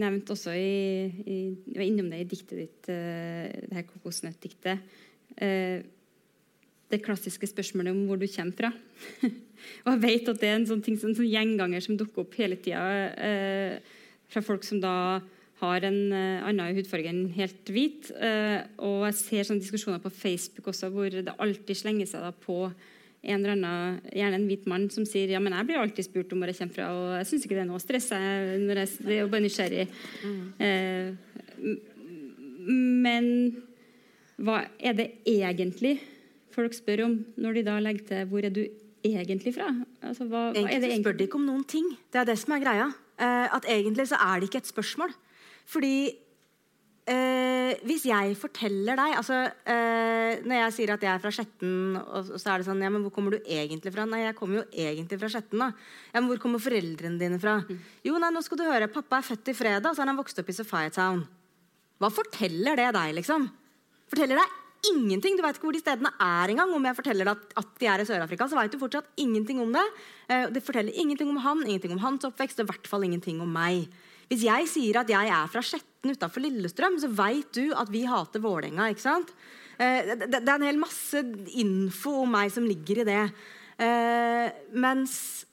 nevnte også i, i, var innom det i diktet ditt, eh, det her kokosnøttdiktet. Eh, det klassiske spørsmålet om hvor du kommer fra. *laughs* og jeg vet at det er en sånn ting, en sånn gjenganger som dukker opp hele tida eh, fra folk som da har en uh, annen hudfarge enn helt hvit. Uh, og jeg ser sånne diskusjoner på Facebook også hvor det alltid slenger seg da på en eller annen, gjerne en hvit mann som sier ja, men jeg blir alltid spurt om hvor jeg kommer fra, og jeg syns ikke det er noe stress. Jeg, når jeg, det er jo bare nysgjerrig. Eh, men hva er det egentlig folk spør om når de da legger til 'hvor er du egentlig fra'? Altså, hva, egentlig, er det egentlig? spør de ikke om noen ting. Det er det som er greia. Eh, at egentlig så er det ikke et spørsmål. Fordi Eh, hvis jeg forteller deg altså, eh, Når jeg sier at jeg er fra Skjetten, og, så er det sånn ja, men 'Hvor kommer du egentlig fra?' Nei, jeg kommer jo egentlig fra Skjetten. da. Ja, men 'Hvor kommer foreldrene dine fra?' Mm. Jo, nei, nå skal du høre. Pappa er født i fredag, og så er han vokst opp i Sofietown. Hva forteller det deg, liksom? Forteller deg ingenting. Du veit ikke hvor de stedene er engang. Om jeg forteller deg at, de er i Sør-Afrika, så veit du fortsatt ingenting om det. Eh, det forteller ingenting om han, ingenting om hans oppvekst, og i hvert fall ingenting om meg. Hvis jeg sier at jeg er fra Skjetten utafor Lillestrøm, så veit du at vi hater Vålerenga. ikke sant? Eh, det, er en hel masse info om meg som ligger i det. Eh, mens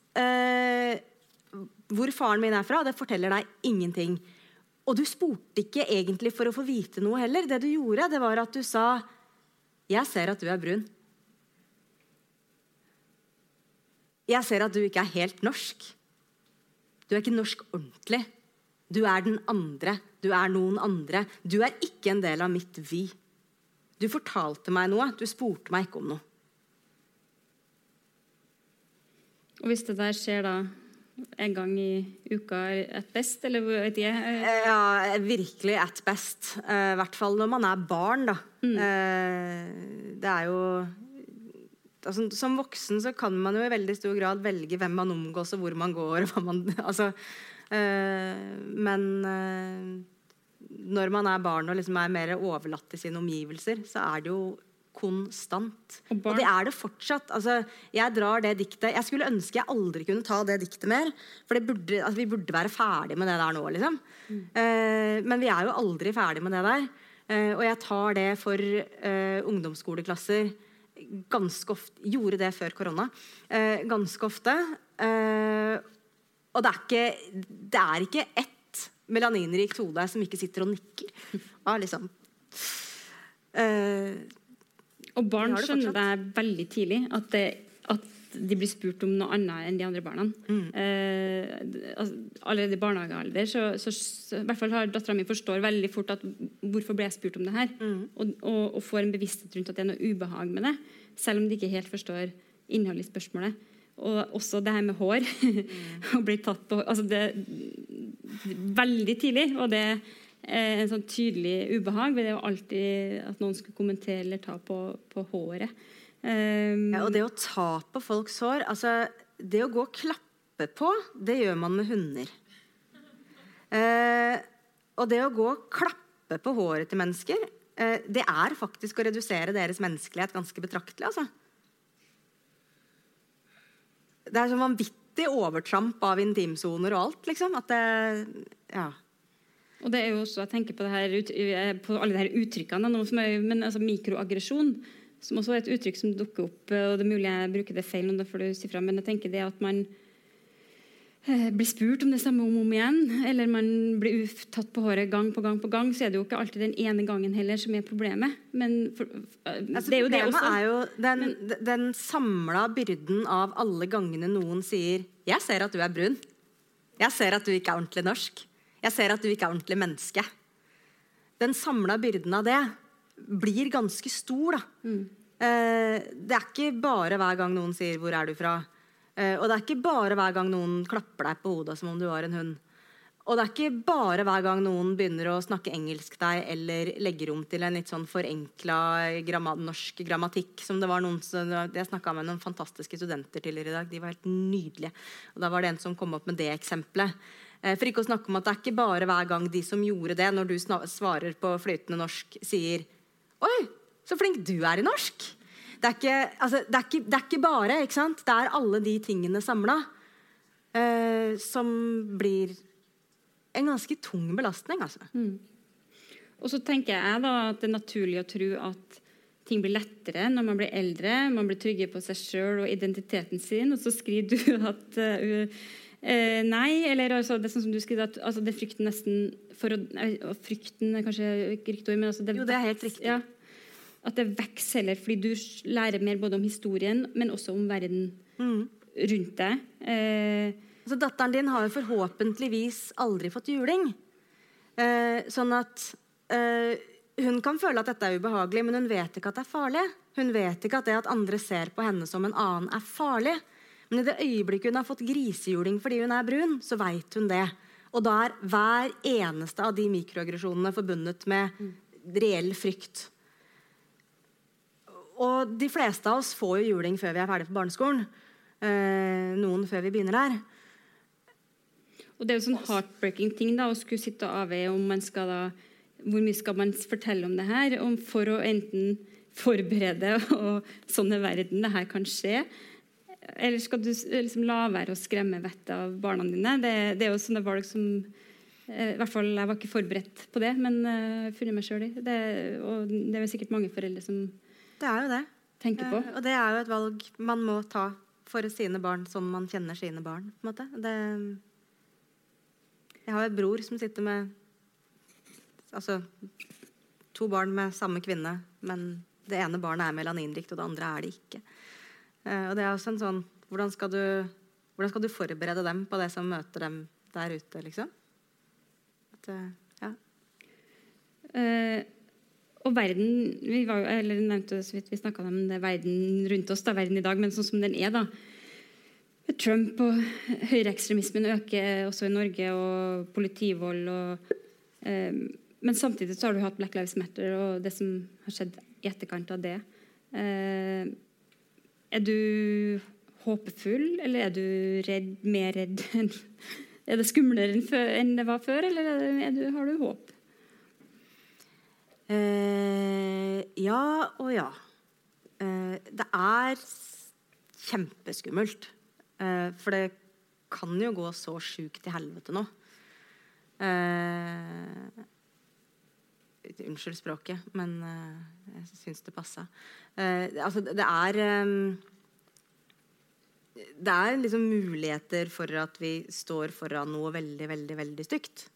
hvor faren min er fra, det forteller deg ingenting. Og du spurte ikke egentlig for å få vite noe heller. Det du gjorde, det var at du sa 'Jeg ser at du er brun'. Jeg ser at du ikke er helt norsk. Du er ikke norsk ordentlig. Du er den andre. Du er noen andre. Du er ikke en del av mitt vi. Du fortalte meg noe. Du spurte meg ikke om noe. Og hvis det der skjer da en gang i uka at best, eller vet jeg? Eh, ja, virkelig at best. Eh, I hvert fall når man er barn, da. Mm. Eh, det er jo altså, Som voksen så kan man jo i veldig stor grad velge hvem man omgås, og hvor man går. og hva man, *laughs* altså, men når man er barn og liksom er mer overlatt til sine omgivelser, så er det jo konstant. Og, og, det er det fortsatt. Altså, jeg drar det diktet Jeg skulle ønske jeg aldri kunne ta det diktet mer. For burde, altså, vi burde være ferdig med det der nå, liksom. Mm. Uh, men vi er jo aldri ferdig med det der. Uh, og jeg tar det for uh, ungdomsskoleklasser ganske ofte. Gjorde det før korona. ganske ofte. Og det er ikke, det er ikke ett melaninrikt hode som ikke sitter og nikker. Ja, liksom. Uh, og barn skjønner det veldig tidlig. At, det, at, de blir spurt om noe annet enn de andre barna. Mm. Eh, altså, allerede i barnehagealder så, så, så, i hvert fall har dattera mi forstår veldig fort at hvorfor ble jeg spurt om det her? Mm. Og, og, og, får en bevissthet rundt at det er noe ubehag med det. Selv om de ikke helt forstår innholdet i spørsmålet. Og også det her med hår. *laughs* Å bli tatt på altså det, Veldig tidlig. Og det er en sånn tydelig ubehag ved det å alltid at noen skulle kommentere eller ta på, på håret. Um, Ja, og det å ta på folks hår altså, Det å gå og klappe på, det gjør man med hunder. Eh, og det å gå og klappe på håret til mennesker, eh, det er faktisk å redusere deres menneskelighet ganske betraktelig. Altså. Det er sånn vanvittig overtramp av intimsoner og alt, liksom. At det Ja. Og det er jo også, jeg tenker på, det her, eh, på alle de her uttrykkene, er, men altså mikroaggresjon, som også er et uttrykk som dukker opp, eh, og det er mulig jeg bruker det feil, da får du si fra, men jeg tenker det at man eh, blir spurt om det samme om og om igjen, eller man blir tatt på håret gang på gang på gang, så er det jo ikke alltid den ene gangen heller som er problemet. Men for, Altså, det er jo det problemet også. er jo den, den samla byrden av alle gangene noen sier 'Jeg ser at du er brun'. 'Jeg ser at du ikke er ordentlig norsk'. 'Jeg ser at du ikke er ordentlig menneske'. Den samla byrden av det blir ganske stor, da. Mm. det er ikke bare hver gang noen sier 'hvor er du fra'? Eh, og det er ikke bare hver gang noen klapper deg på hodet som om du var en hund. Og det er ikke bare hver gang noen begynner å snakke engelsk deg eller legger om til en litt sånn forenkla gramma norsk grammatikk. som det var noen som, Jeg snakka med noen fantastiske studenter tidligere i dag. De var helt nydelige. Og da var det en som kom opp med det eksempelet. Eh, For ikke å snakke om at det er ikke bare hver gang de som gjorde det, når du svarer på flytende norsk, sier Oi, så flink du er i norsk! Det er ikke, altså, det er ikke, det er ikke bare, ikke sant? Det er alle de tingene samla eh, som blir en ganske tung belastning, altså. Og så tenker jeg da at det er naturlig å tro at ting blir lettere når man blir eldre, man blir tryggere på seg sjøl og identiteten sin, og så skriver du at uh, uh, nei, eller altså, det er sånn som du skriver at altså, det er frykten nesten for å Frykten er kanskje ikke riktig ord, men altså det, Jo, det er helt riktig. Ja, at det vokser heller fordi du lærer mer både om historien, men også om verden Mm. rundt deg. Eh, Altså, datteren din har jo forhåpentligvis aldri fått juling. Eh, sånn at eh, hun kan føle at dette er ubehagelig, men hun vet ikke at det er farlig. Hun vet ikke at det at andre ser på henne som en annen, er farlig. Men i det øyeblikket hun har fått grisehjuling fordi hun er brun, så veit hun det. Og da er hver eneste av de mikroaggresjonene forbundet med reell frykt. Og de fleste av oss får jo juling før vi er ferdig på barneskolen. Eh, noen før vi begynner der. Og det er jo sånn heartbreaking ting da, å skulle sitte og avveie om man skal da, hvor mye skal man fortelle om det her, om for å enten forberede *laughs* og sånn er verden, det her kan skje. Eller skal du liksom la være å skremme vettet av barna dine? Det, det er jo sånne valg som eh, i hvert fall, Jeg var ikke forberedt på det, men uh, funnet meg sjøl i. Det, og det er jo sikkert mange foreldre som Det er jo det. tenker på. Eh, og det er jo et valg man må ta for sine barn som man kjenner sine barn. på en måte. Det, jeg har en bror som sitter med altså, to barn med samme kvinne, men det ene barnet er melaninrikt, og det andre er det ikke. Eh, og det er også en sånn hvordan skal, du, hvordan skal du forberede dem på det som møter dem der ute, liksom? At, eh, ja. Eh, og verden Vi var eller nevnte så vidt vi snakka om det verden rundt oss, da, verden i dag, men sånn som den er, da. Trump og høyreekstremismen øker også i Norge, og politivold og eh, Men samtidig så har du hatt Black Lives Matter og det som har skjedd i etterkant av det. Eh, er du håpefull, eller er du redd, mer redd enn Er det skumlere enn, det var før, eller er er du, har du håp? Eh, ja og ja. Eh, det er kjempeskummelt. Eh, for det kan jo gå så sjukt til helvete nå. Eh, unnskyld språket, men uh, jeg syns det passa. Uh, altså, det er um, Det er liksom muligheter for at vi står foran noe veldig, veldig, veldig stygt.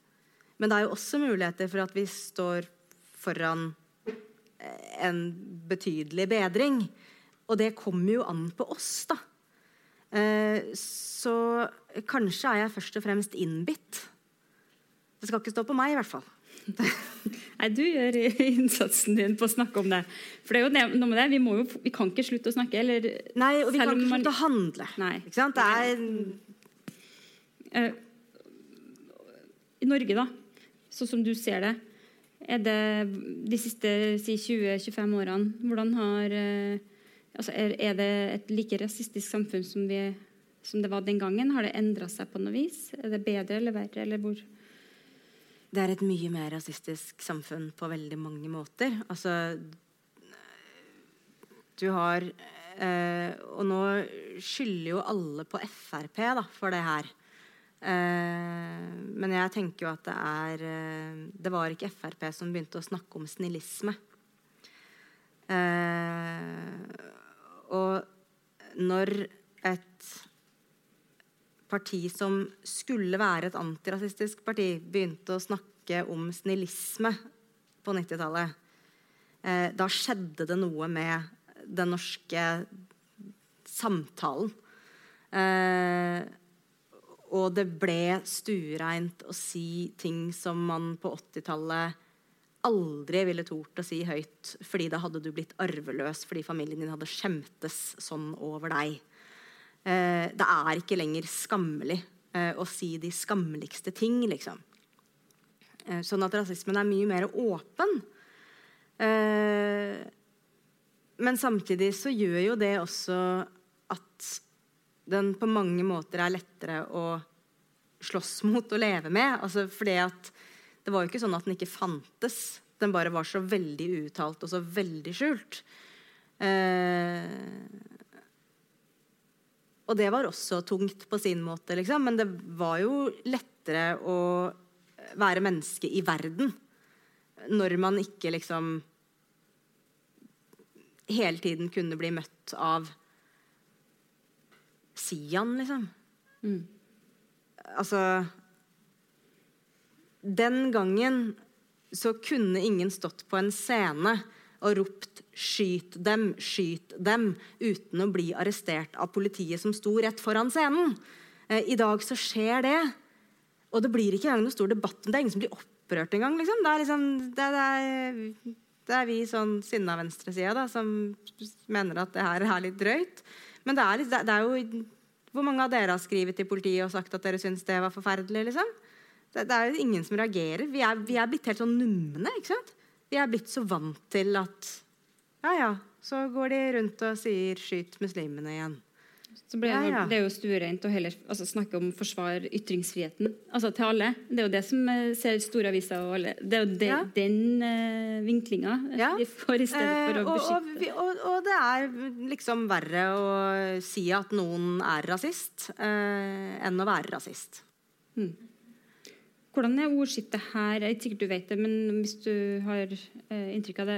Men det er jo også muligheter for at vi står foran eh, en betydelig bedring. Og det kommer jo an på oss, da. Uh, Så kanskje er jeg først og fremst innbitt. Det skal ikke stå på meg, i hvert fall. Nei, du gjør innsatsen din på å snakke om det. For det er jo noe med det, vi, må jo, vi kan ikke slutte å snakke. Eller, Nei, og vi kan ikke man- slutte å handle. Nei. Ikke sant? Det er Eh, I Norge, da, sånn som du ser det, er det de siste si 20-25 årene Hvordan har eh, altså er, er det et like rasistisk samfunn som, vi, som det var den gangen? Har det endra seg på noe vis? Er det bedre eller verre? Eller hvor? Det er et mye mer rasistisk samfunn på veldig mange måter. Altså Du har eh, Og nå skylder jo alle på Frp da, for det her. Eh, men jeg tenker jo at det er eh, Det var ikke Frp som begynte å snakke om snillisme. Eh, og når et parti som skulle være et antirasistisk parti, begynte å snakke om snillisme på 90-tallet, eh, da skjedde det noe med den norske samtalen. Eh, og det ble stuereint å si ting som man på 80-tallet aldri ville tort å si høyt, fordi da hadde du blitt arveløs fordi familien din hadde skjemtes sånn over deg. Eh, det er ikke lenger skammelig eh, å si de skammeligste ting, liksom. Eh, sånn at rasismen er mye mer åpen. Men samtidig så gjør jo det også at den på mange måter er lettere å slåss mot og leve med. Altså fordi at det var jo ikke sånn at den ikke fantes. Den bare var så veldig uuttalt og så veldig skjult. Eh, og det var også tungt på sin måte, liksom. Men det var jo lettere å være menneske i verden når man ikke liksom hele tiden kunne bli møtt av Sian, liksom. Mm. Altså Den gangen så kunne ingen stått på en scene og ropt 'skyt dem, skyt dem', uten å bli arrestert av politiet som sto rett foran scenen. Eh, I dag så skjer det. Og det blir ikke engang noe stor debatt det. er ingen som blir opprørt engang. Liksom. Det, liksom, det, det, det er vi sånn sinna venstresida som mener at det her er litt drøyt. Men det er, det, er jo Hvor mange av dere har skrevet til politiet og sagt at dere syns det var forferdelig? liksom? Det er jo ingen som reagerer. Vi er, vi er blitt helt sånn numne. ikke sant? Vi er blitt så vant til at Ja, ja, så går de rundt og sier 'skyt muslimene' igjen. Så ble, Ja, ja. Det er jo stuereint å heller altså, snakke om forsvar ytringsfriheten altså, til alle. Det er jo det som eh, ser store aviser og alle. Det er jo det, Ja. den uh, vinklinga Ja. *laughs* de får i stedet for Eh, å og, og, beskytte. vi, og, og det er liksom verre å si at noen er rasist, uh, enn å være rasist. Hvordan er ordskiftet her? Jeg er ikke sikkert du vet det, men hvis du har eh, inntrykk av det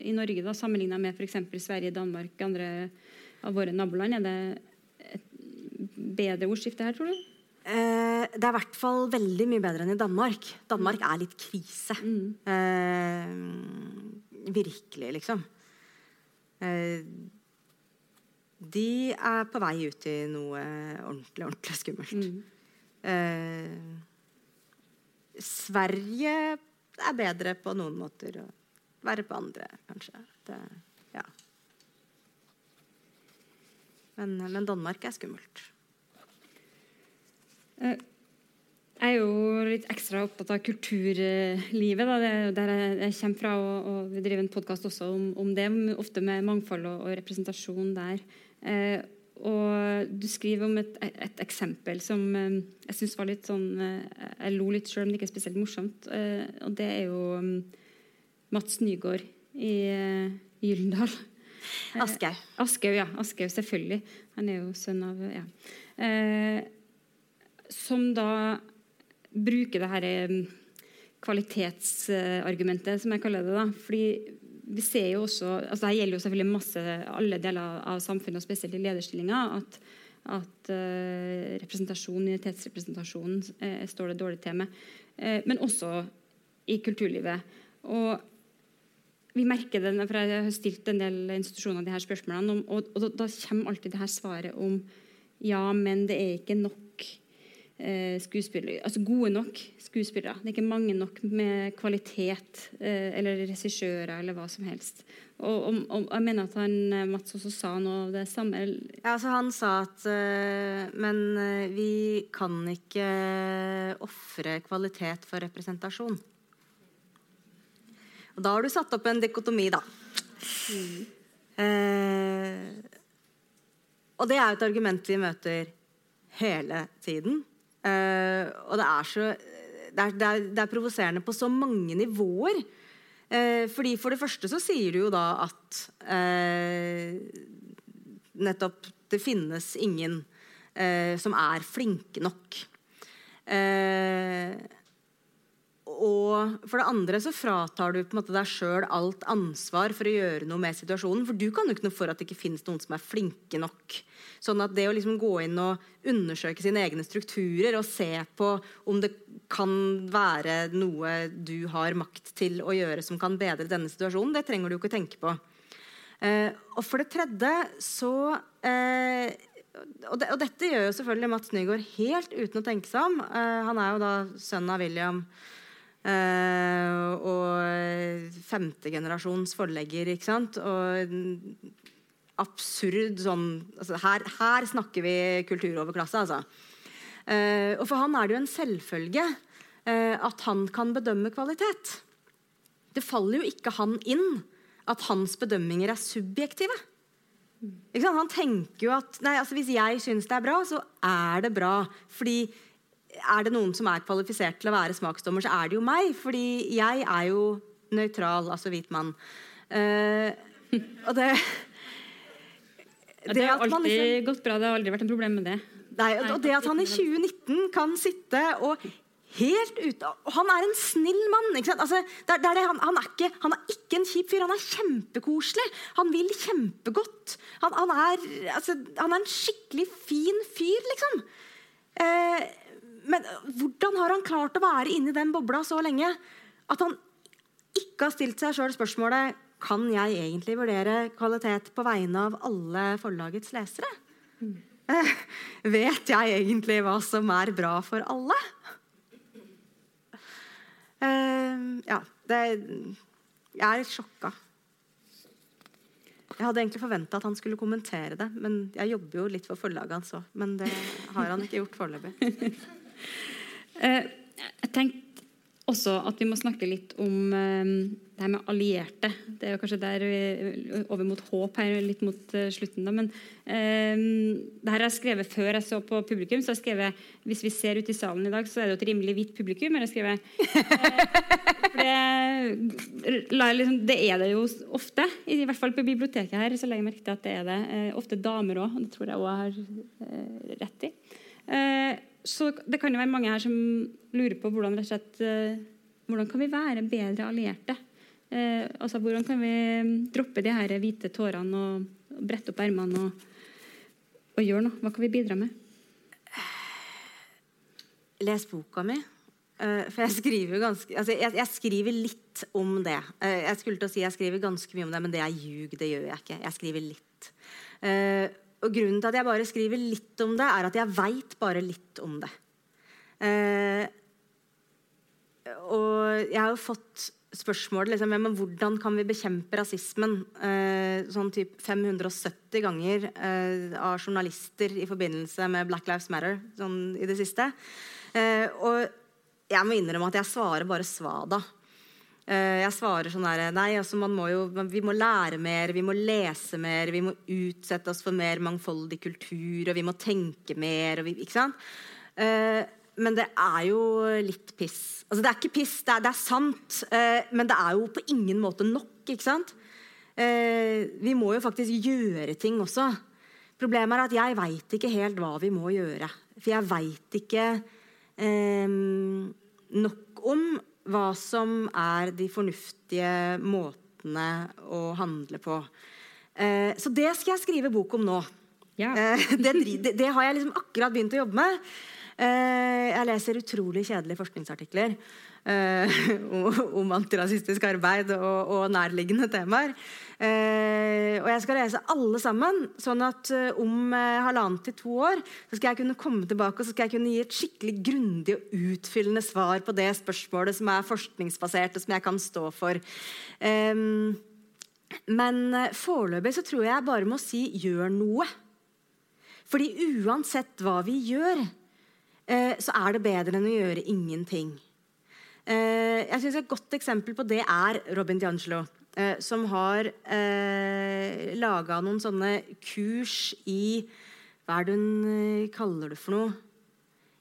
i Norge, da, sammenligna med f.eks. Sverige, Danmark, andre av våre naboland, er det et bedre ordskifte her, tror du? Eh, det er i hvert fall veldig mye bedre enn i Danmark. Danmark er litt krise. Eh, virkelig, liksom. Eh, de er på vei ut i noe ordentlig, ordentlig skummelt. Eh, Sverige er bedre på noen måter og verre på andre, kanskje. Det, ja. men, men Danmark er skummelt. Eh, Jeg er jo litt ekstra opptatt av kulturlivet. Da. Det er der jeg, kommer fra. Og, og vi driver en podkast også om, om det, ofte med mangfold og, og representasjon der. Eh, og du skriver om et, et eksempel som eh, jeg syns var litt sånn eh, Jeg lo litt sjøl, men ikke spesielt morsomt. Eh, og det er jo um, Mats Nygaard i eh, Gyldendal. *laughs* Aschehoug. Aschehoug, ja. Aschehoug, selvfølgelig. Han er jo sønn av ja. Eh, Som da bruker det her eh, kvalitetsargumentet, som jeg kaller det. da, fordi vi ser jo også, altså Dette gjelder jo selvfølgelig masse alle deler av samfunnet, og spesielt i lederstillinger, at, at uh, representasjon, minoritetsrepresentasjon uh, står det dårlig til med. Uh, men også i kulturlivet. Og vi merker det, for Jeg har stilt en del institusjoner de her spørsmålene, om, og, og da, da kommer alltid det her svaret om ja, men det er ikke nok. Eh, skuespillere, altså gode nok skuespillere. Det er ikke mange nok med kvalitet eh, eller regissører eller hva som helst. Og, og, og, jeg mener at han, eh, Mats også sa noe av det samme. Ja, altså Han sa at uh, Men uh, vi kan ikke uh, ofre kvalitet for representasjon. Og da har du satt opp en dikotomi, da. Mm. og det er et argument vi møter hele tiden. Uh, og det er så Det er, er, er provoserende på så mange nivåer. Uh, fordi For det første så sier du jo da at uh, nettopp det finnes ingen som er flinke nok. og for det andre så fratar du på en måte deg sjøl alt ansvar for å gjøre noe med situasjonen. For du kan jo ikke noe for at det ikke finnes noen som er flinke nok. Sånn at det å liksom gå inn og undersøke sine egne strukturer og se på om det kan være noe du har makt til å gjøre som kan bedre denne situasjonen, det trenger du ikke tenke på. Eh, og for det tredje så eh, og, det, og, dette gjør jo selvfølgelig Mats Nygaard helt uten å tenke seg om. Eh, han er jo da sønn av William. Uh, og femtegenerasjons forlegger, ikke sant. Og absurd sånn altså her, her, snakker vi kulturoverklasse, altså. Uh, og for han er det jo en selvfølge uh, at han kan bedømme kvalitet. Det faller jo ikke han inn at hans bedømminger er subjektive. Han tenker jo at nei, altså hvis jeg syns det er bra, så er det bra. Fordi er det noen som er kvalifisert til å være smaksdommer, så er det jo meg. Fordi jeg er jo nøytral, altså hvit mann. Uh, og det det, det har alltid liksom, gått bra. Det har aldri vært en problem med det. Nei, og det at han i 2019 kan sitte og helt ute Og han er en snill mann. Altså, det, det er han, han, er ikke, han, er ikke, en kjip fyr. Han er kjempekoselig. Han vil kjempegodt. Han, han, er, altså, han er, en skikkelig fin fyr, liksom. Eh, men hvordan har han klart å være inni den bobla så lenge at han ikke har stilt seg sjøl spørsmålet kan jeg egentlig vurdere kvalitet på vegne av alle forlagets lesere? Mm. vet jeg egentlig hva som er bra for alle? Uh, ja, det Jeg er litt sjokka. Jeg hadde egentlig forventa at han skulle kommentere det, men jeg jobber jo litt for forlaget hans òg. Men det har han ikke gjort foreløpig. uh, *laughs* jeg tenkte også at vi må snakke litt om um, det her med allierte. Det er jo kanskje der vi, over mot håp her, litt mot uh, slutten. Da. Men um, det her har jeg skrevet før jeg så på publikum. så jeg skrevet, Hvis vi ser ut i salen i dag, så er det jo et rimelig hvitt publikum. har jeg skrevet. Uh, det, liksom, det, er det jo ofte. I, hvert fall på biblioteket her så legger jeg merke til at det er det. Uh, ofte damer òg. Det tror jeg òg har rett i. så det kan jo være mange her som lurer på hvordan, slett, eh, hvordan kan vi være bedre allierte. Eh, altså, hvordan kan vi mm, droppe de her hvite tårene og, brette opp ermene og, og, gjøre noe? Hva kan vi bidra med? Les boka mi. Uh, for jeg skriver ganske altså jeg, jeg, skriver litt om det. Uh, jeg skulle til å si jeg skriver ganske mye om det, men det er ljug. Det gjør jeg ikke. Jeg skriver litt. Uh, og grunnen til at jeg bare skriver litt om det, er at jeg veit bare litt om det. Og jeg har jo fått spørsmål liksom, men hvordan kan vi bekjempe rasismen eh, sånn typ 570 ganger eh, av journalister i forbindelse med Black Lives Matter sånn i det siste. Eh, og jeg må innrømme at jeg svarer bare svada. Eh, jeg svarer sånn der, nei, altså man må jo, Vi må lære mer, vi må lese mer, vi må utsette oss for mer mangfoldig kultur, og vi må tenke mer. Vi, ikke sant? Eh, men det er jo litt piss. Altså, det er ikke piss, det er, det er sant, eh, men det er jo på ingen måte nok. ikke sant? Eh, vi må jo faktisk gjøre ting også. Problemet er at jeg veit ikke helt hva vi må gjøre. For jeg veit ikke eh, nok om hva som er de fornuftige måtene å handle på. Eh, så det skal jeg skrive bok om nå. Ja. Eh, det, det, det, har jeg liksom akkurat begynt å jobbe med. Eh, jeg leser utrolig kjedelige forskningsartikler eh, *laughs* om antirasistisk arbeid og, nærliggende temaer. Eh, og jeg skal lese alle sammen, sånn at om halvannet til to år så skal jeg kunne komme tilbake og så skal jeg kunne gi et skikkelig grundig og utfyllende svar på det spørsmålet som er forskningsbasert, og som jeg kan stå for. Men foreløpig så tror jeg jeg bare må si 'gjør noe'. Fordi uansett hva vi gjør, så er det bedre enn å gjøre ingenting. Eh, jeg synes Et godt eksempel på det er Robin DiAngelo. Eh, som har eh, laga noen sånne kurs i Hva er det hun eh, kaller det for noe?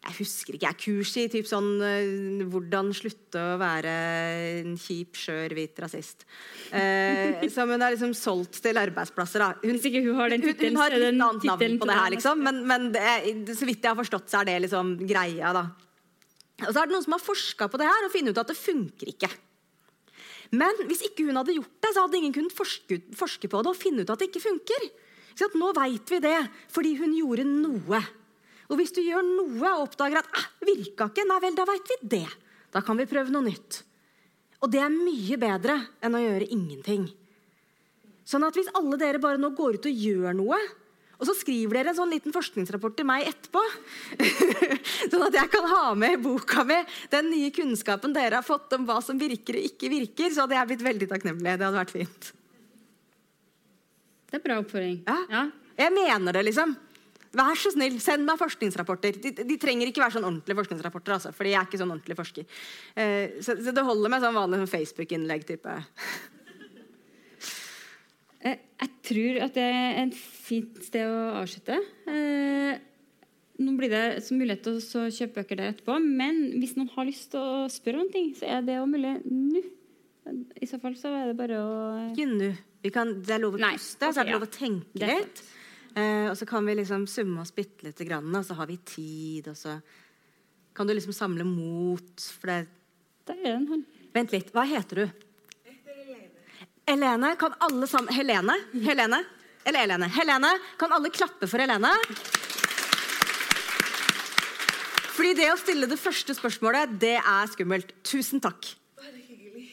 Jeg husker ikke, jeg kurs i typ sånn uh, hvordan slutte å være en kjip, skjør, hvit rasist. Uh, som hun har liksom solgt til arbeidsplasser. Da. Hun, Hvis ikke hun har den tittelen, hun, hun har et annet navn på det her, liksom. Men, men er, så vidt jeg har forstått, så er det liksom greia, da. Og så er det noen som har forska på det her og funnet ut at det funker ikke. Men hvis ikke hun hadde gjort det, så hadde ingen kunnet forske, forske på det og finne ut at det ikke funker. Så nå veit vi det fordi hun gjorde noe. Og hvis du gjør noe og oppdager at ah, virka ikke, nei vel, da veit vi det. Da kan vi prøve noe nytt. Og det er mye bedre enn å gjøre ingenting. Sånn at hvis alle dere bare nå går ut og gjør noe, og så skriver dere en sånn liten forskningsrapport til meg etterpå, *laughs* sånn at jeg kan ha med i boka mi den nye kunnskapen dere har fått om hva som virker og ikke virker, så hadde jeg blitt veldig takknemlig. Det hadde vært fint. Det er bra oppfordring. Ja. ja. Jeg mener det, liksom. Vær så snill, send meg forskningsrapporter. De, de trenger ikke være sånn ordentlige forskningsrapporter. Altså, fordi jeg er ikke sånn ordentlig forsker. Eh, så, så, det holder med sånn vanlig sånn Facebook-innlegg-type. Eh, jeg tror at det er et fint sted å avslutte. Eh, nå blir det mulighet til å kjøpe bøker der etterpå. Men hvis noen har lyst til å spørre om ting, så er det mulig nå. I så fall så er det bare å Ikke nå. Det er lov å puste, så er det lov å tenke litt. Eh, og så kan vi liksom summe oss bitte lite grann, og så har vi tid, og så kan du liksom samle mot. For det Der er en hånd. Vent litt. Hva heter du? Helene. Kan alle sammen Helene? Helene? Eller Helene? Helene, kan alle klappe for Helene? Fordi det å stille det første spørsmålet, det er skummelt. Tusen takk. Bare hyggelig.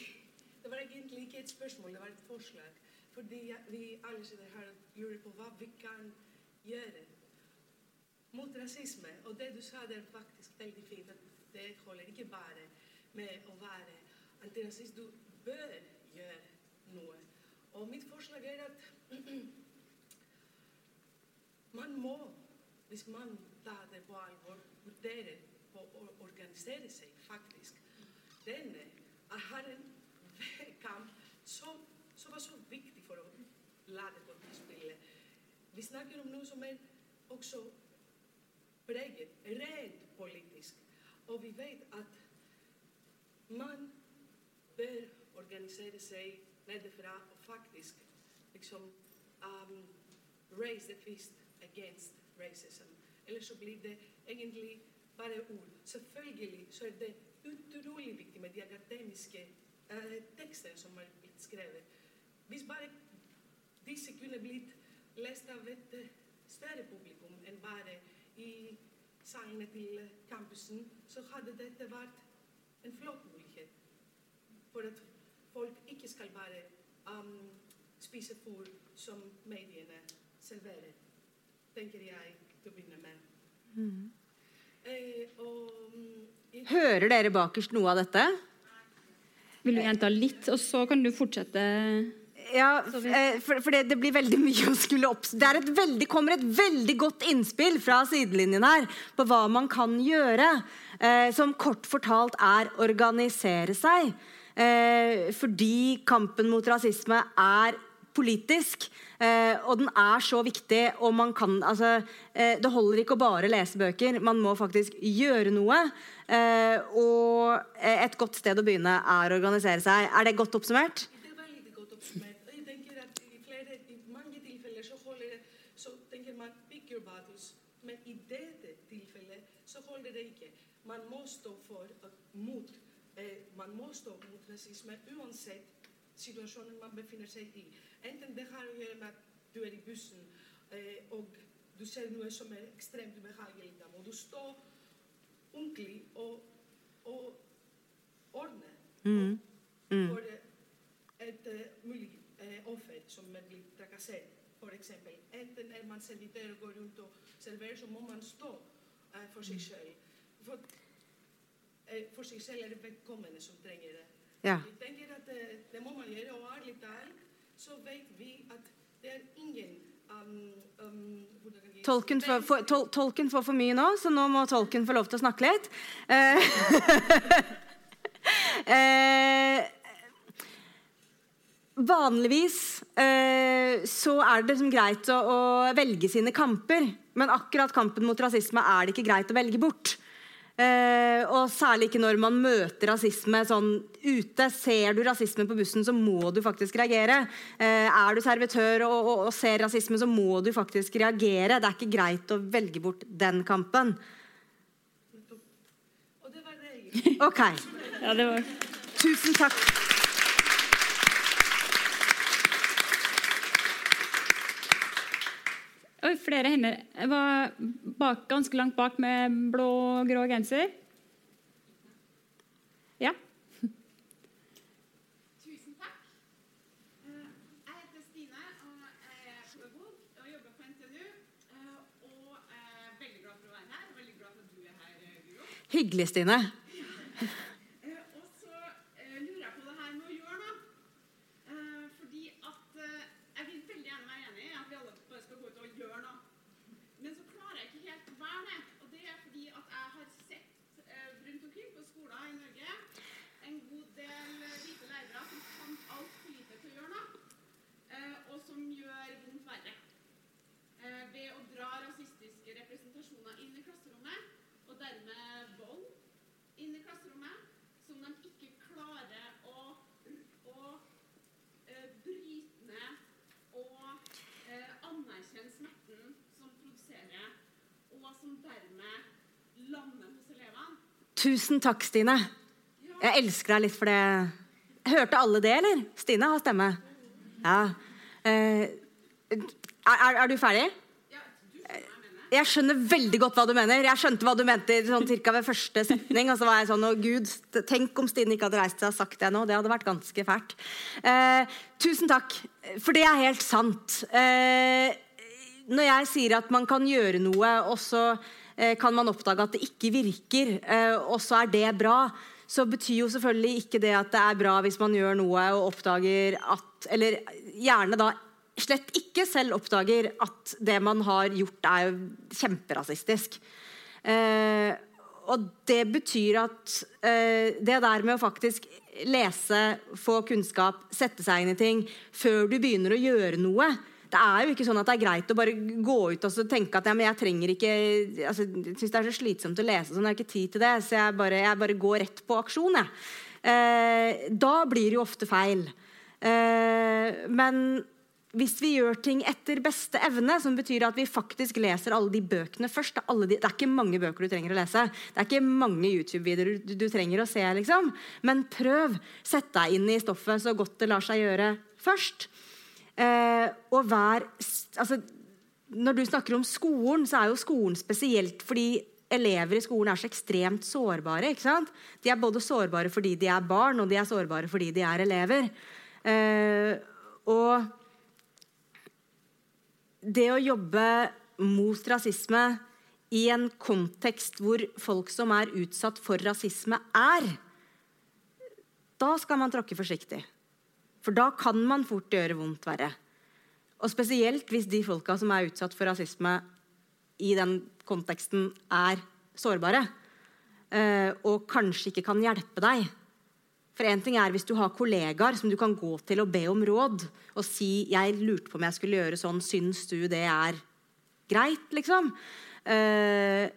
Det var egentlig ikke et spørsmål, det var et forslag. Fordi vi alle sitter lurer på hva vi kan gjøre mot rasisme. Og det du sa, det er faktisk veldig fint. at Det holder ikke bare med å være antirasist. Du bør gjøre noe. Og mitt forslag er at *clears throat* man må, hvis man tar det på alvor, vurdere på å organisere seg, faktisk. Denne har en *laughs* kamp som, var så viktig for å la det. Vi snakker om noe som er også preget, rent politisk. Og vi vet at man bør organisere seg nedefra og faktisk liksom um, raise the fist against racism. Ellers så blir det egentlig bare ord. Selvfølgelig så er det utrolig viktig med de akademiske uh, tekstene som er blitt skrevet. Hvis bare disse kunne blitt lest av et eh, større publikum enn bare i salene til campusen, så hadde dette vært en flott mulighet for at folk ikke skal bare um, spise fôr som mediene serverer, tenker jeg til å begynne med. Mm. Eh, og, um, Hører dere bakerst noe av dette? Vil du gjenta litt, og så kan du fortsette? Ja, eh, for, for det, det, blir veldig *laughs* mye å skulle opp... Det et veldig, kommer et veldig godt innspill fra sidelinjen her på hva man kan gjøre. Eh, som kort fortalt er organisere seg. Eh, fordi kampen mot rasisme er politisk. Eh, og den er så viktig, og man kan altså, eh, Det holder ikke å bare lese bøker. Man må faktisk gjøre noe. Eh, og et godt sted å begynne er å organisere seg. Er det godt oppsummert? det Man må stå for mot, eh, man må stå mot rasisme uansett situasjonen man befinner seg i. Enten det har å gjøre med at du er i bussen eh, og du ser noe som er ekstremt ubehagelig. Da må du stå ordentlig og, og ordne Mm. for et mulig offer som er blitt trakassert. For eksempel, enten er man servitør og går rundt og serverer, så må man stå eh, for seg selv. For, eh, for seg selv er det vedkommende som trenger det. Ja. Jeg tenker at det, det må man gjøre, og ærlig talt så vet vi at det er ingen um, um, Tolken får, for, tol, tolken får for mye nå, så nå må tolken få lov til å snakke litt. Eh, *laughs* eh, vanligvis eh, så er det liksom greit å, å velge sine kamper, men akkurat kampen mot rasisme er det ikke greit å velge bort. Eh, og særlig ikke når man møter rasisme sånn ute. Ser du rasisme på bussen, så må du faktisk reagere. Eh, er du servitør og, og, og ser rasisme, så må du faktisk reagere. Det er ikke greit å velge bort den kampen. Og det var det OK. Ja, det var... Tusen takk. Oi, flere hender. Jeg var bak, ganske langt bak med blå og grå genser. Ja. Tusen takk. Eh, Jeg heter Stine, og jeg er pedagog og jobber på NTNU. eh, Og er veldig glad for å være her. Veldig glad for at du er her, Guro. Hyggelig, Stine. *laughs* Eh, Og så eh, lurer jeg på det her med å gjøre noe. Eh, Fordi at eh, jeg vil veldig gjerne være enig i at vi alle bare skal gå ut og gjøre noe. Men så klarer jeg ikke helt å være det. Og det er fordi at jeg har sett eh, rundt omkring på skoler i Norge en god del eh, hvite lærere som kan altfor lite til å gjøre noe, eh, og som gjør vondt verre. Eh, Ved å dra rasistiske representasjoner inn i klasserommet, og dermed vold inn i klasserommet, som de ikke klarer å, å eh, bryte ned og eh, anerkjenne smerten som produserer, og som dermed lander hos elevene. Tusen takk, Stine. Jeg elsker deg litt for det. Hørte alle det, eller? Stine har stemme. Ja. Eh, er, er, er du ferdig? Jeg skjønner veldig godt hva du mener. Jeg skjønte hva du mente sånn cirka ved første setning. Og så var jeg sånn, å Gud, Tenk om Stine ikke hadde reist seg og sagt det nå. Det hadde vært ganske fælt. Eh, tusen takk, for det er helt sant. Eh, når jeg sier at man kan gjøre noe, og så eh, kan man oppdage at det ikke virker, eh, og så er det bra, så betyr jo selvfølgelig ikke det at det er bra hvis man gjør noe og oppdager at Eller gjerne da slett ikke selv oppdager at det man har gjort, er kjemperasistisk. Eh, og det betyr at det der med å faktisk lese, få kunnskap, sette seg inn i ting før du begynner å gjøre noe Det er jo ikke sånn at det er greit å bare gå ut og tenke at ja, men jeg trenger ikke altså, Jeg syns det er så slitsomt å lese, sånn, jeg har ikke tid til det, så jeg bare, jeg bare går rett på aksjon. Jeg. Eh, da blir det jo ofte feil. Eh, men hvis vi gjør ting etter beste evne, som betyr at vi faktisk leser alle de bøkene først de, det er ikke mange bøker du trenger å lese. Det er ikke mange YouTube-videoer du, du trenger å se. liksom. Men prøv. Sett deg inn i stoffet så godt det lar seg gjøre først. Eh, og hver altså, Når du snakker om skolen, så er jo skolen spesielt fordi elever i skolen er så ekstremt sårbare. ikke sant? De er både sårbare fordi de er barn, og de er sårbare fordi de er elever. Eh, og det å jobbe mot rasisme i en kontekst hvor folk som er utsatt for rasisme, er, da skal man tråkke forsiktig. For da kan man fort gjøre vondt verre. Og spesielt hvis de folka som er utsatt for rasisme i den konteksten, er sårbare. eh, Og kanskje ikke kan hjelpe deg. For en ting er hvis du har kollegaer som du kan gå til og be om råd, og si 'jeg lurte på om jeg skulle gjøre sånn, syns du det er greit', liksom. Eh,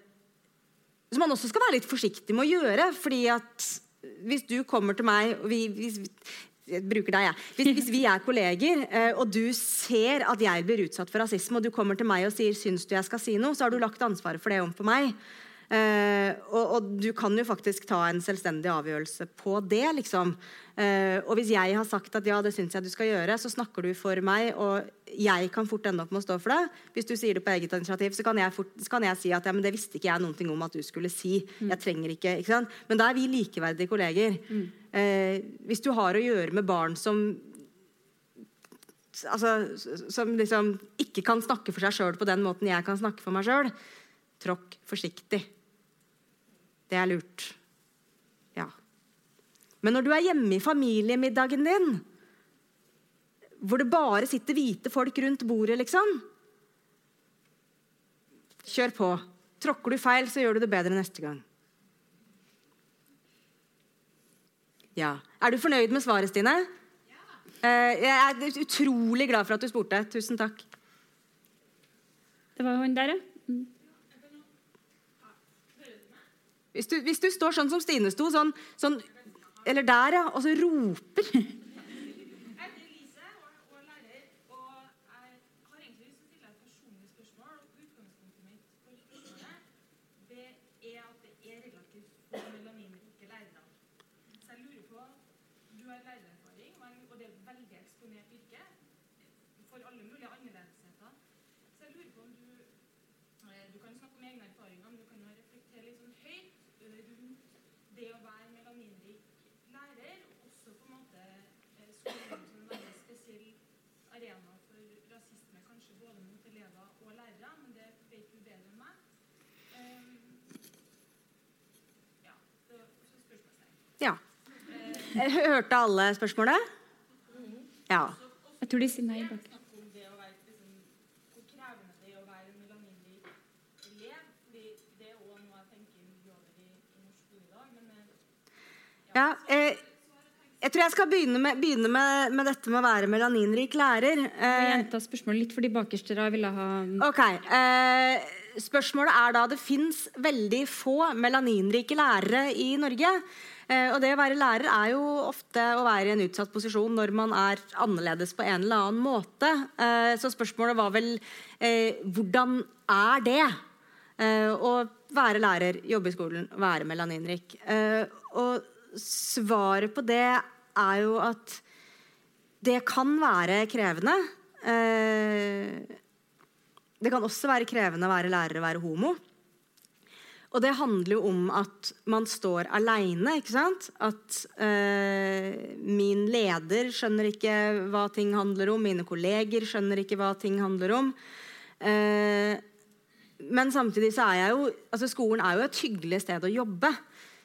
som man også skal være litt forsiktig med å gjøre. fordi at hvis du kommer til meg vi, hvis, jeg bruker deg, jeg. Hvis, hvis vi er kolleger, eh, og du ser at jeg blir utsatt for rasisme, og du kommer til meg og sier 'syns du jeg skal si noe', så har du lagt ansvaret for det om på meg. Eh, og, og du kan jo faktisk ta en selvstendig avgjørelse på det. liksom. Eh, og hvis jeg har sagt at ja, det syns jeg du skal gjøre, så snakker du for meg, og jeg kan fort ende opp med å stå for det. Hvis du sier det på eget initiativ, så kan jeg, fort, så kan jeg si at ja, men det visste ikke jeg noen ting om at du skulle si. Jeg trenger ikke, ikke sant? Men da er vi likeverdige kolleger. Eh, hvis du har å gjøre med barn som altså, som liksom ikke kan snakke for seg sjøl på den måten jeg kan snakke for meg sjøl, tråkk forsiktig. Det er lurt. Ja. Men når du er hjemme i familiemiddagen din, hvor det bare sitter hvite folk rundt bordet, liksom Kjør på. Tråkker du feil, så gjør du det bedre neste gang. Ja. Er du fornøyd med svaret, Stine? Ja. Jeg er utrolig glad for at du spurte. Tusen takk. Det var hun der, ja. Mm. Hvis du, hvis du står sånn som Stine sto, sånn, sånn Eller der, ja. Og så roper. Jeg heter Elise og er lærer, og jeg har egentlig lyst til å stille et personlig spørsmål. og Utgangspunktet mitt for spørsmålet det er at det er relativt få melaninrike lærere. Så jeg lurer på Du har lærererfaring, og jeg- og det er et veldig eksponert yrke for alle mulige annerledesheter. Så jeg lurer på om du eh, Du kan snakke om egne erfaringer, men du kan jo reflektere litt sånn høyt eh, rundt det å være melaninrik lærer, og også på en måte eh, skolen som en veldig spesiell arena for rasisme, kanskje både mot elever og lærere, men det vet du bedre enn meg. Um, ja, så, så spørsmålstegn. Ja. Jeg hørte alle spørsmålet? Ja. Jeg tror de sier nei bak. Liksom, eh, ja eh, jeg tror jeg skal begynne med, begynne med, med dette med å være melaninrik lærer. Eh, gjenta spørsmålet litt, for de bakerste da ville ha Ok. Eh, spørsmålet er da det fins veldig få melaninrike lærere i Norge. Eh, og det å være lærer er jo ofte å være i en utsatt posisjon når man er annerledes på en eller annen måte. Eh, så spørsmålet var vel eh, hvordan er det å være lærer, jobbe i skolen, være melaninrik? Og svaret på det er jo at det kan være krevende. Det kan også være krevende å være lærer og være homo. Og det handler jo om at man står aleine. At eh, min leder skjønner ikke hva ting handler om. Mine kolleger skjønner ikke hva ting handler om. Eh, men samtidig så er jeg jo altså Skolen er jo et hyggelig sted å jobbe.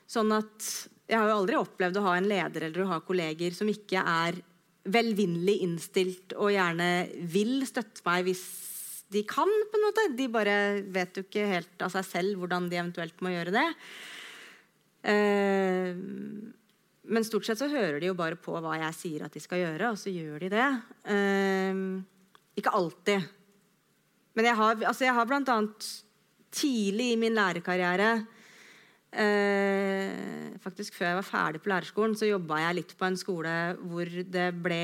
Sånn at jeg har jo aldri opplevd å ha en leder eller å ha kolleger som ikke er velvinnelig innstilt og gjerne vil støtte meg hvis de kan. på en måte. De bare vet jo ikke helt av seg selv hvordan de eventuelt må gjøre det. Eh, men stort sett så hører de jo bare på hva jeg sier at de skal gjøre, og så gjør de det. Eh, ikke alltid. Men jeg har, altså jeg har blant annet tidlig i min lærerkarriere eh, Faktisk før jeg var ferdig på lærerskolen, så jobba jeg litt på en skole hvor det ble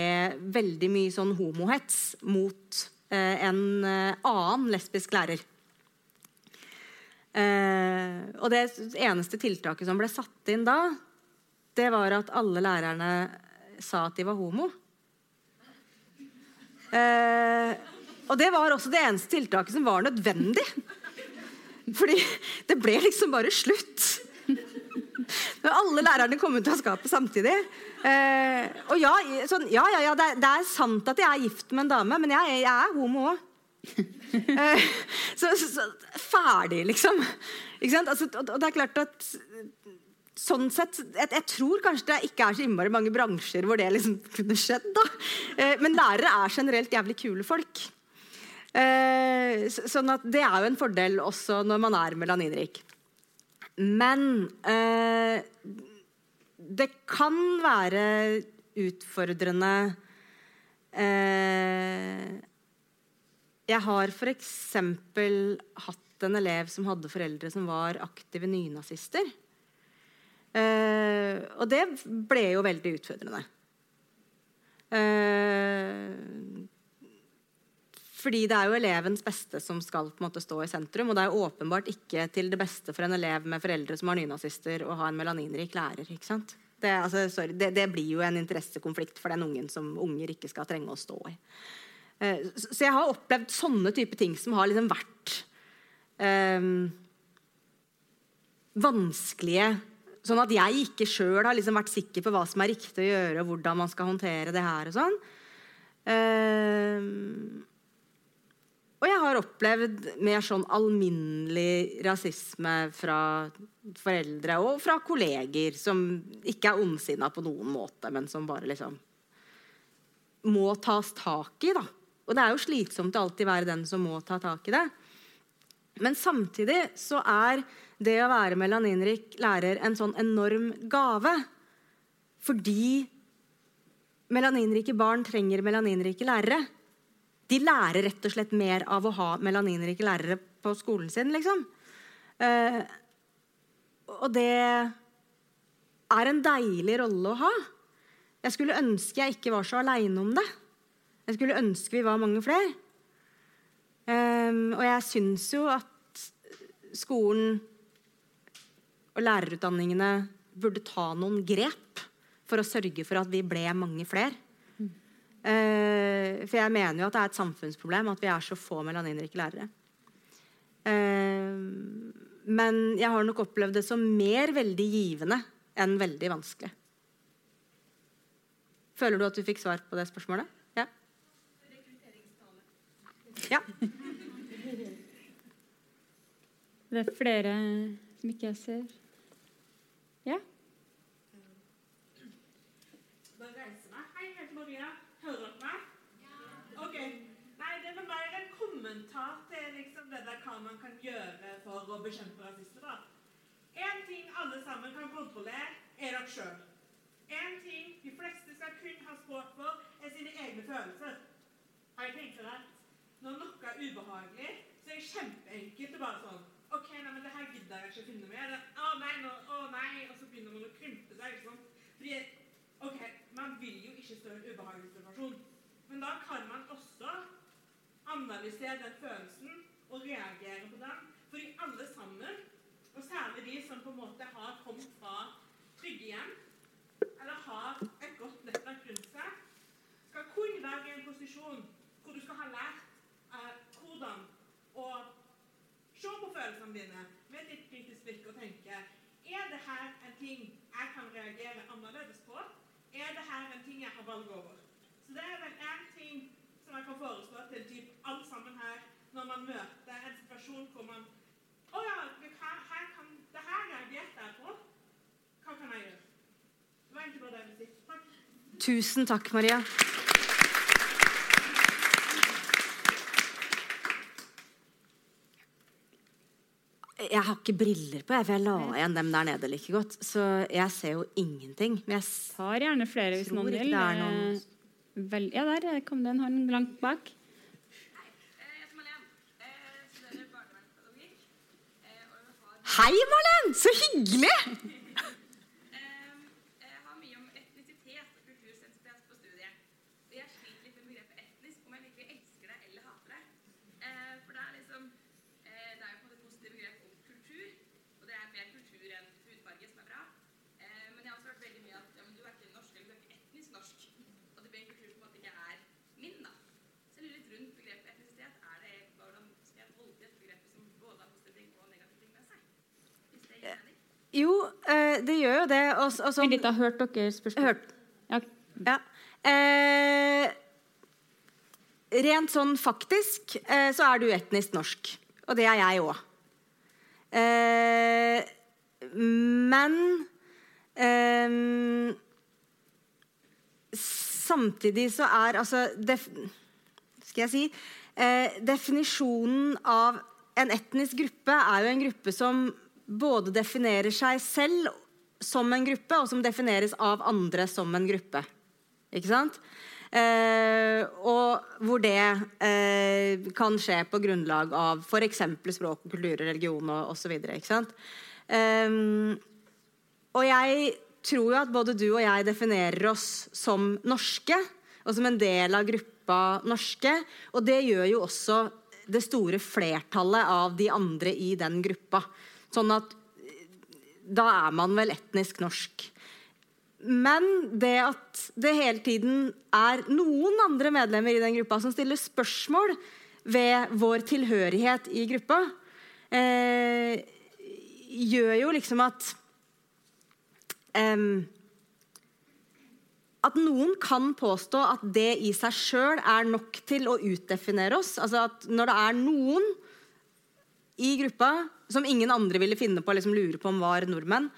veldig mye sånn homohets mot en eh, annen lesbisk lærer. Eh, og det eneste tiltaket som ble satt inn da, det var at alle lærerne sa at de var homo. Eh, og det var også det eneste tiltaket som var nødvendig. Fordi det ble liksom bare slutt. Når *laughs* alle lærerne kom ut av skapet samtidig. Eh, og ja, sånn, ja, ja, ja det, er, det, er, sant at jeg er gift med en dame, men jeg, jeg er homo òg. *laughs* eh, så, så, så, ferdig, liksom. Altså, og, og det er klart at sånn sett, jeg, jeg, tror kanskje det ikke er så innmari mange bransjer hvor det liksom kunne skjedd. da. Eh, men lærere er generelt jævlig kule folk. Eh, sånn at det er jo en fordel også når man er melaninrik. Men eh, det kan være utfordrende eh, Jeg har f.eks. hatt en elev som hadde foreldre som var aktive nynazister. Eh, og det ble jo veldig utfordrende. Eh, Fordi det er jo elevens beste som skal på en måte stå i sentrum. Og det er jo åpenbart ikke til det beste for en elev med foreldre som har nynazister, å ha en melaninrik lærer. ikke sant? Det, altså, sorry, det, det blir jo en interessekonflikt for den ungen som unger ikke skal trenge å stå i. Eh, så så jeg har opplevd sånne type ting som har liksom vært eh, vanskelige Sånn at jeg ikke sjøl har liksom vært sikker på hva som er riktig å gjøre, og hvordan man skal håndtere det her og sånn. Eh, og jeg har opplevd mer sånn alminnelig rasisme fra foreldre og fra kolleger som ikke er ondsinna på noen måte, men som bare liksom må tas tak i. da. Og det er jo slitsomt å alltid være den som må ta tak i det. Men samtidig så er det å være melaninrik lærer en sånn enorm gave. Fordi melaninrike barn trenger melaninrike lærere. De lærer rett og slett mer av å ha melaninrike lærere på skolen sin, liksom. Eh, og det er en deilig rolle å ha. Jeg skulle ønske jeg ikke var så aleine om det. Jeg skulle ønske vi var mange flere. Um, og jeg syns jo at skolen og lærerutdanningene burde ta noen grep for å sørge for at vi ble mange flere. Uh, for jeg mener jo at det er et samfunnsproblem at vi er så få melaninrike lærere. Uh, men jeg har nok opplevd det som mer veldig givende enn veldig vanskelig. Føler du at du fikk svar på det spørsmålet? Ja. ja. Det er flere som ikke jeg ser. Ja? Da reiser jeg meg. Hei, jeg heter Maria. Hører dere meg? Ok. Nei, det var mer en kommentar til liksom det der hva man kan gjøre for å bekjempe rasisme. da. En ting alle sammen kan kontrollere, er dere sjøl. En ting de fleste skal kun ha språk for, er sine egne følelser. Har jeg tenkt rett? Når noe er ubehagelig, så er det kjempeenkelt å bare sånn OK, nei, men det her gidder jeg ikke å finne med. Å nei, nå, å nei, Og så begynner man å krympe seg. ikke sant? Fordi, ok, Man vil jo ikke stå i en ubehagelig situasjon. Men da kan man også analysere den følelsen og reagere på den. Fordi alle sammen, og særlig de som på en måte har kommet fra trygge hjem, eller har et godt nettverk rundt seg, skal kun være i en posisjon hvor du skal ha lært eh, hvordan å se på følelsene dine med et litt kritisk blikk og tenke er det her en ting jeg kan reagere annerledes på? Er det her en ting jeg har valg over? Så det er vel ting som jeg kan foreslå til typ alle sammen her når man møter en situasjon hvor man Å ja, her, her kan, det her reagerte jeg på. Hva kan jeg gjøre? Det var egentlig bare det jeg ville si. Takk. Tusen takk, Maria. Jeg har ikke briller på, jeg, for jeg la igjen dem der nede like godt. Så jeg ser jo ingenting. Men jeg Tar gjerne flere hvis Tror noen ikke vil. det er noen- Eh, Vel, ja, der kom det en hånd langt bak. Hei, Marlen! Så hyggelig! eh, jeg har mye om etnisitet og kultursensitet på studiet. Og jeg sliter litt med begrepet etnisk, om jeg virkelig elsker det eller hater det. Eh, For det er liksom eh, Det er jo på en måte et positivt begrep om kultur, og det er mer kultur enn hudfarge, som er bra. Eh, Men jeg har også hørt veldig mye at ja, men du er ikke norsk, eller du er ikke etnisk norsk. Og det blir en kultur som på en måte ikke er min, da. Så jeg lurer litt rundt begrepet etnisitet. Er det hvordan skal jeg tolke dette begrepet som både har positive ting og negative ting med seg? Hvis det gir mening? Jo, eh, det gjør jo det. Og, og sånn- Vent har hørt dere spørsmålet? Hørt. Ja. Ja. Eh, rent sånn faktisk eh, så er du etnisk norsk. Og det er jeg òg. Eh, men eh, Samtidig så er altså def, Skal jeg si eh, Definisjonen av en etnisk gruppe er jo en gruppe som både definerer seg selv som en gruppe, og som defineres av andre som en gruppe. Ikke sant? Eh, og hvor det eh, kan skje på grunnlag av f.eks. språk, kultur, religion og osv. Eh, og jeg tror jo at både du og jeg definerer oss som norske. og som en del av gruppa norske. Og det gjør jo også det store flertallet av de andre i den gruppa. Sånn at eh, da er man vel etnisk norsk. Men det at det hele tiden er noen andre medlemmer i den gruppa som stiller spørsmål ved vår tilhørighet i gruppa, eh, gjør jo liksom at eh, at noen kan påstå at det i seg sjøl er nok til å utdefinere oss. Altså at når det er noen i gruppa som ingen andre ville finne på å liksom lure på om var nordmenn,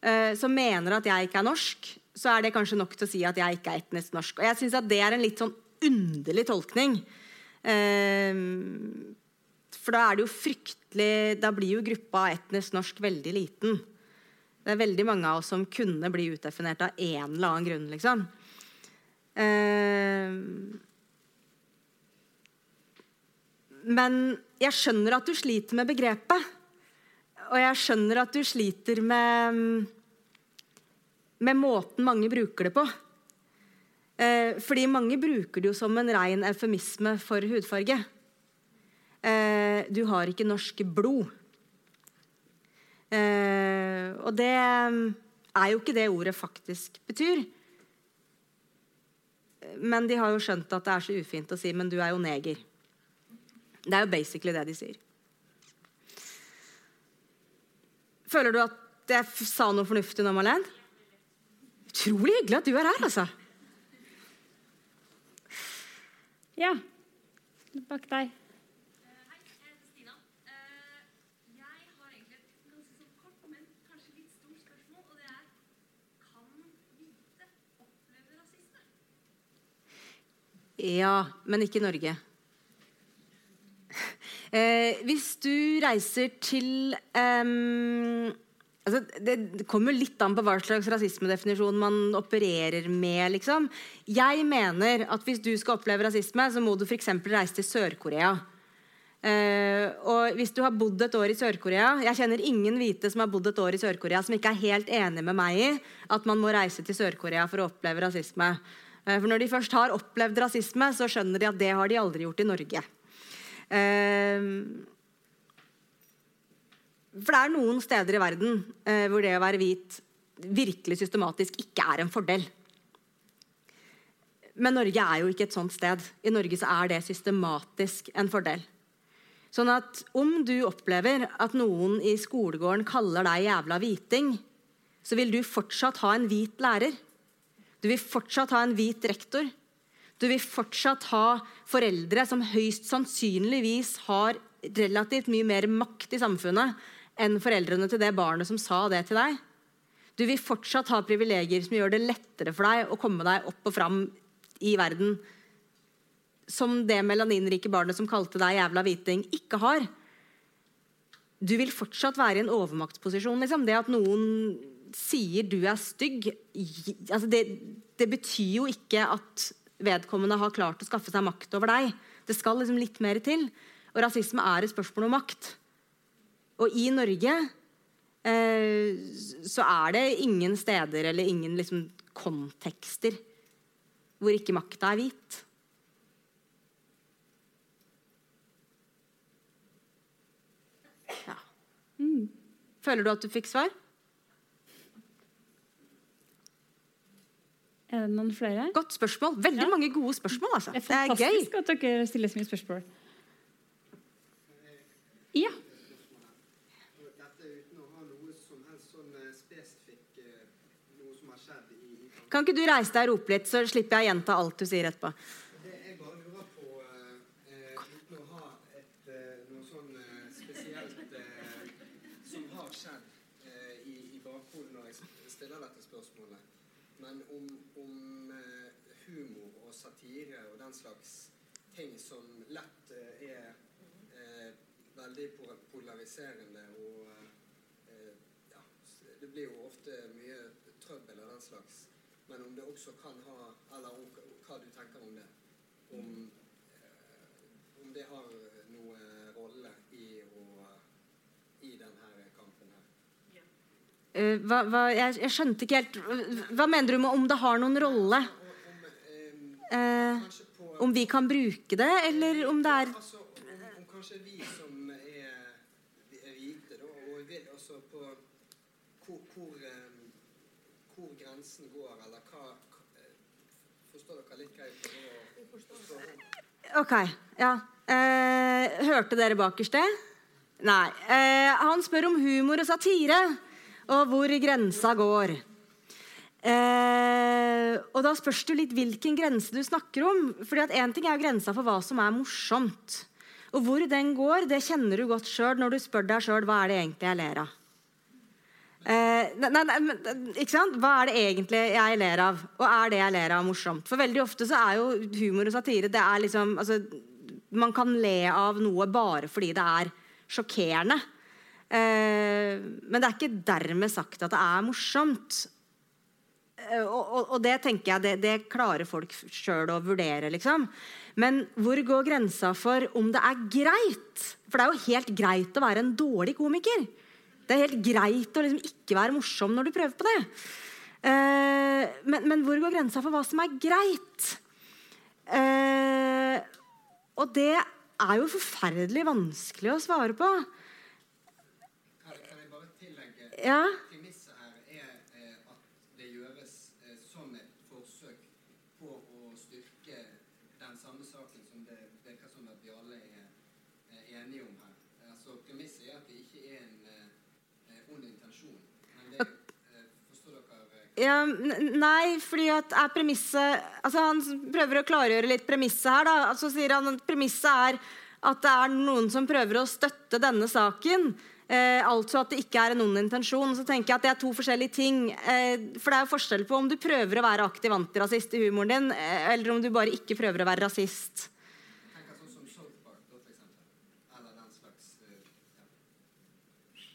eh, som mener at jeg ikke er norsk, så er det kanskje nok til å si at jeg ikke er etnisk norsk. Og jeg syns at det er en litt sånn underlig tolkning. Eh, for da er det jo fryktelig Da blir jo gruppa etnisk norsk veldig liten. Det er veldig mange av oss som kunne bli utdefinert av en eller annen grunn, liksom. Eh, men jeg skjønner at du sliter med begrepet. Og jeg skjønner at du sliter med, med måten mange bruker det på. Eh, fordi mange bruker det jo som en rein eufemisme for hudfarge. Eh, du har ikke norsk blod. Eh, og det er jo ikke det ordet faktisk betyr. Men de har jo skjønt at det er så ufint å si 'men du er jo neger'. Det er jo basically det de sier. Føler du at jeg sa noe fornuftig nå, Malene? Utrolig hyggelig at du er her, altså. Ja. Bak deg. Ja, men ikke i Norge. Eh, hvis du reiser til ehm, altså det, det kommer litt an på hva slags rasismedefinisjon man opererer med. liksom. Jeg mener at hvis du skal oppleve rasisme, så må du f.eks. reise til Sør-Korea. Uh, og hvis du har bodd et år i Sør-Korea Jeg kjenner ingen hvite som har bodd et år i Sør-Korea som ikke er helt enig med meg i at man må reise til Sør-Korea for å oppleve rasisme. Uh, for når de først har opplevd rasisme, så skjønner de at det har de aldri gjort i Norge. Eh, for det er noen steder i verden eh, hvor det å være hvit virkelig systematisk ikke er en fordel. Men Norge er jo ikke et sånt sted. I Norge så er det systematisk en fordel. Sånn at om du opplever at noen i skolegården kaller deg jævla hviting, så vil du fortsatt ha en hvit lærer. Du vil fortsatt ha en hvit rektor. Du vil fortsatt ha foreldre som høyst sannsynligvis har relativt mye mer makt i samfunnet enn foreldrene til det barnet som sa det til deg. Du vil fortsatt ha privilegier som gjør det lettere for deg å komme deg opp og fram i verden som det melaninrike barnet som kalte deg jævla hviting, ikke har. Du vil fortsatt være i en overmaktsposisjon. Liksom. Det at noen sier du er stygg, altså det, det betyr jo ikke at vedkommende har klart å skaffe seg makt over deg. Det skal liksom litt mer til. Og rasisme er et spørsmål om makt. Og i Norge eh, så er det ingen steder eller ingen liksom, kontekster hvor ikke makta er hvit. Ja. Føler du at du fikk svar? Er det noen flere? Godt spørsmål. Veldig Ja. mange gode spørsmål. Altså. Det Det er er gøy. fantastisk at dere stiller så mye spørsmål. Ja. Sånn eh, eh, noe som har skjedd i, i kampen. Kan ikke du reise deg og rope litt, så slipper jeg å gjenta alt du sier etterpå? Det jeg bare lurer på, eh, eh, uten å ha et, eh, noe sånn eh, spesielt eh, som har skjedd eh, i, i bakhodet når jeg s- stiller dette spørsmålet, men om, om eh, humor og satire og den slags ting som lett eh, er eh, veldig po- polariserende og eh, ja, det blir jo ofte mye trøbbel av den slags. Men om det også kan ha Eller om, hva du tenker om det. Om, eh, om det har noe rolle i, å, i denne kampen her. Eh, hva, hva, jeg, jeg skjønte ikke helt Hva mener du med om det har noen rolle? Om, om, eh, på om vi kan bruke det, eller om det er Altså, om, om kanskje vi som er, er hvite, da, og vil også på hvor, hvor, eh, hvor grensen går, eller hva eh, Forstår dere litt hva jeg prøver å? *laughs* Ok, ja. Eh, hørte dere bakerst det? Nei. Eh, han spør om humor og satire, og hvor grensa går. Eh, og da spørs det litt hvilken grense du snakker om. Fordi at Én ting er jo grensa for hva som er morsomt. Og hvor den går, det kjenner du godt sjøl når du spør deg sjøl hva er det egentlig jeg ler av. Eh, nei, nei, men, ikke sant? Hva er det egentlig jeg ler av? Og er det jeg ler av, morsomt? For veldig ofte så er jo humor og satire det er liksom, altså, Man kan le av noe bare fordi det er sjokkerende. Eh, men det er ikke dermed sagt at det er morsomt. Eh, og, og, og det tenker jeg, det, det klarer folk sjøl å vurdere, liksom. Men hvor går grensa for om det er greit? For det er jo helt greit å være en dårlig komiker. Det er helt greit å liksom ikke være morsom når du prøver på det. Uh, men, men hvor går grensa for hva som er greit? Uh, og det er jo forferdelig vanskelig å svare på. Kan, vil bare tillegge Ja. Premisset her er eh, at det gjøres eh, som et forsøk på å styrke den samme saken som det virker som at vi alle er eh, enige om her. Altså, premisset er at det ikke er en eh, eh, ond intensjon. Men det eh, Forstår dere eh, Ja, nei, fordi at er premisset altså Han prøver å klargjøre litt premisset her. da, altså sier han at Premisset er at det er noen som prøver å støtte denne saken. Eh, altså at det ikke er en ond intensjon. Så tenker jeg at Det er to forskjellige ting. Eh, for det er jo forskjell på om du prøver å være aktiv antirasist i humoren din, eh, eller om du bare ikke prøver å være rasist.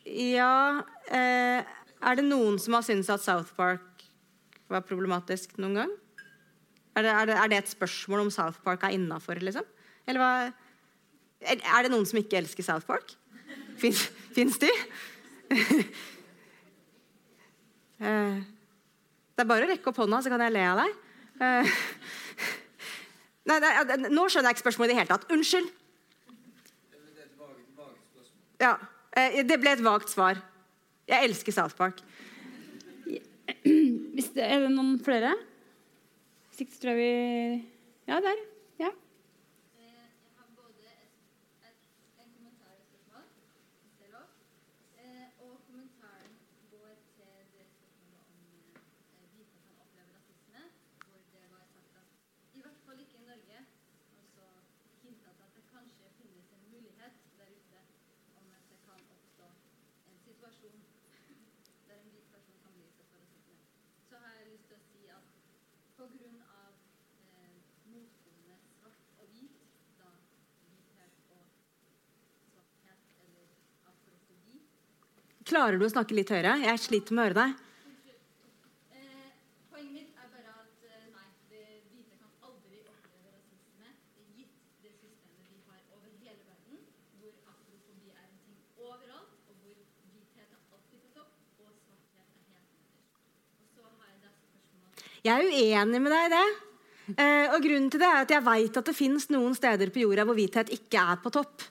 ja. Er det noen som har syntes at South Park var problematisk noen gang? Er det, er det, er det et spørsmål om South Park er innafor, liksom? Eller hva er, det noen som ikke elsker South Park? Fins de? *laughs* Eh, det er bare å rekke opp hånda, så kan jeg le av deg. Eh, *laughs* Nei, nå skjønner jeg ikke spørsmålet i det hele tatt. Unnskyld. Ja, eh, det ble et vagt svar. Jeg elsker South Park. Det, er det noen flere? Hvis ikke så tror jeg vi Ja, der. Ja. Eh, Jeg har både et, et, en kommentar og et spørsmål, hvis det er lov. Eh, og kommentaren går til det spørsmålet om eh, hvite kan oppleve rasisme, hvor det var sagt at i hvert fall ikke i Norge, og så hintet at det kanskje finnes en mulighet der ute om at det kan oppstå en situasjon der en hvit person kan bli utsatt for rasisme. Så har jeg lyst til å si at på grunn av eh, motpolene svart og hvit, da hvithet og svarthet eller afrofobi. Klarer du å snakke litt høyere? Jeg sliter med å høre deg. Jeg Jeg er uenig med deg i det. Eh, og grunnen til det er at jeg veit at det fins noen steder på jorda hvor hvithet ikke er på topp.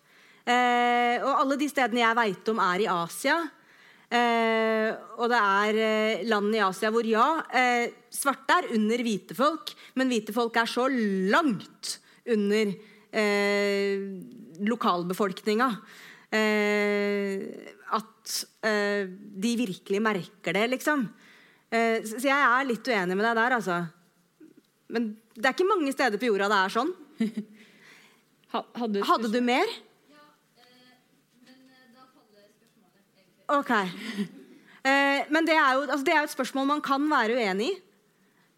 Eh, og alle de stedene jeg veit om, er i Asia. Eh, og det er eh, land i Asia hvor ja, eh, svarte er under hvite folk, men hvite folk er så langt under eh, lokalbefolkninga eh, at eh, de virkelig merker det, liksom. Eh, så så jeg er litt uenig med deg der, altså. Men det er ikke mange steder på jorda det er sånn. *laughs* Hadde du Hadde du mer? Ja, eh, men eh, da faller spørsmålet egentlig. Ok. Eh, men det er, jo, altså det er jo et spørsmål man kan være uenig i.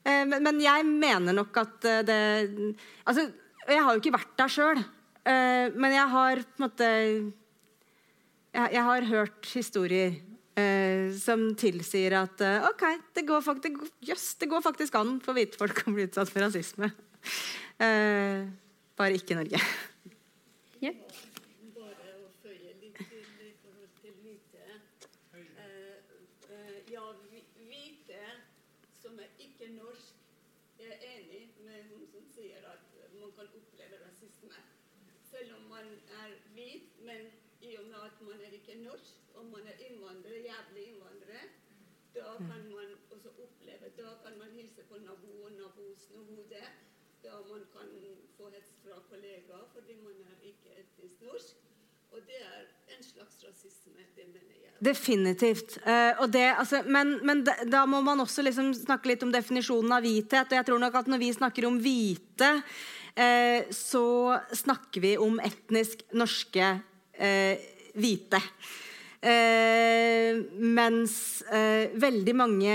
Eh, men, men jeg mener nok at eh, det Altså, jeg har jo ikke vært der sjøl. Eh, men jeg har på en måte Jeg, jeg har hørt historier eh, som tilsier at eh, OK, det går, faktisk, yes, det går faktisk an for hvite folk å bli utsatt for rasisme. Bare ikke i Norge. Ja. Bare å føye litt til i forhold til hvite. Eh, eh, ja, hvi- hvite som er ikke norsk, jeg er enig med hun som sier at man kan oppleve rasisme. Selv om man er hvit, men i og med at man er ikke norsk, og man er innvandrer, jævlig innvandrer, da kan man også oppleve Da kan man hilse på nabo og nabos hode. Da man kan få hets fra kollegaer fordi man er ikke etnisk norsk. Og det er en slags rasisme, det mener jeg. Definitivt. Uh, og det, altså, men, men da, da må man også liksom snakke litt om definisjonen av hvithet. Og jeg tror nok at når vi snakker om hvite, uh, så snakker vi om etnisk norske uh, hvite. Mens eh, veldig mange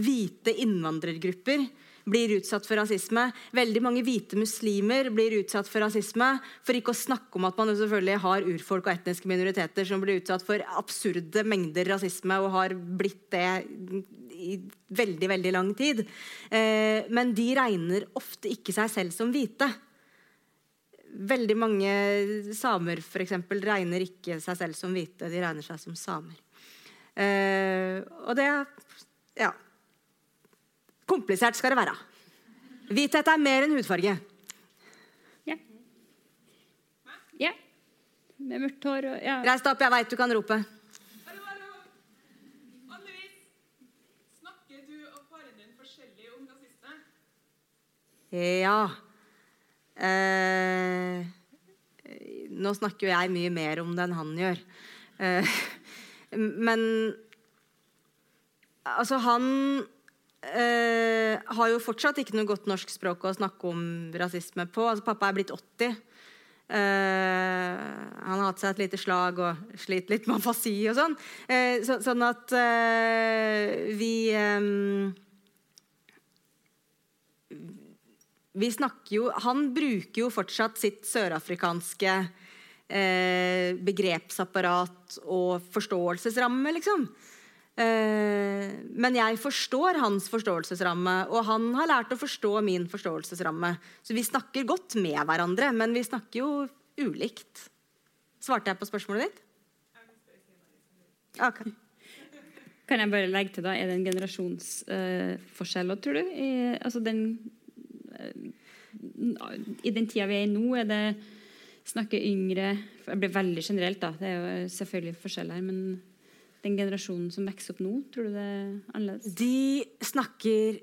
hvite innvandrergrupper blir utsatt for rasisme. Veldig mange hvite muslimer blir utsatt for rasisme. For ikke å snakke om at man selvfølgelig har urfolk og etniske minoriteter som blir utsatt for absurde mengder rasisme og har blitt det i veldig, veldig lang tid. Eh, men de regner ofte ikke seg selv som hvite. Veldig mange samer for eksempel, regner ikke seg selv som hvite, de regner seg som samer. Eh, og det Ja. Komplisert skal det være. Hvithet er mer enn hudfarge. Ja. ja. Med mørkt hår og ja. Reis deg opp, jeg veit du kan rope. Hallo, hallo! Anne-Vis, snakker du og faren din forskjellig om rasisme? Ja. Eh, nå snakker jo jeg mye mer om det enn han gjør. Eh, men altså, han eh, har jo fortsatt ikke noe godt norsk språk å snakke om rasisme på. Altså, pappa er blitt 80. Eh, han har hatt seg et lite slag og slitt litt med afasi og sånn. Eh, så, sånn at eh, vi eh, vi snakker jo Han bruker jo fortsatt sitt sørafrikanske begrepsapparat og forståelsesramme, liksom. Eh, men jeg forstår hans forståelsesramme, og han har lært å forstå min forståelsesramme. Så vi snakker godt med hverandre, men vi snakker jo ulikt. Svarte jeg på spørsmålet ditt? Ok. Kan jeg bare legge til, da, Er det en generasjonsforskjell òg, tror du? I, altså den, uh, I den tida vi er i nå, er det snakker yngre Det blir veldig generelt, da. Det er jo selvfølgelig forskjell her. Men den generasjonen som vokser opp nå, tror du det er annerledes? De snakker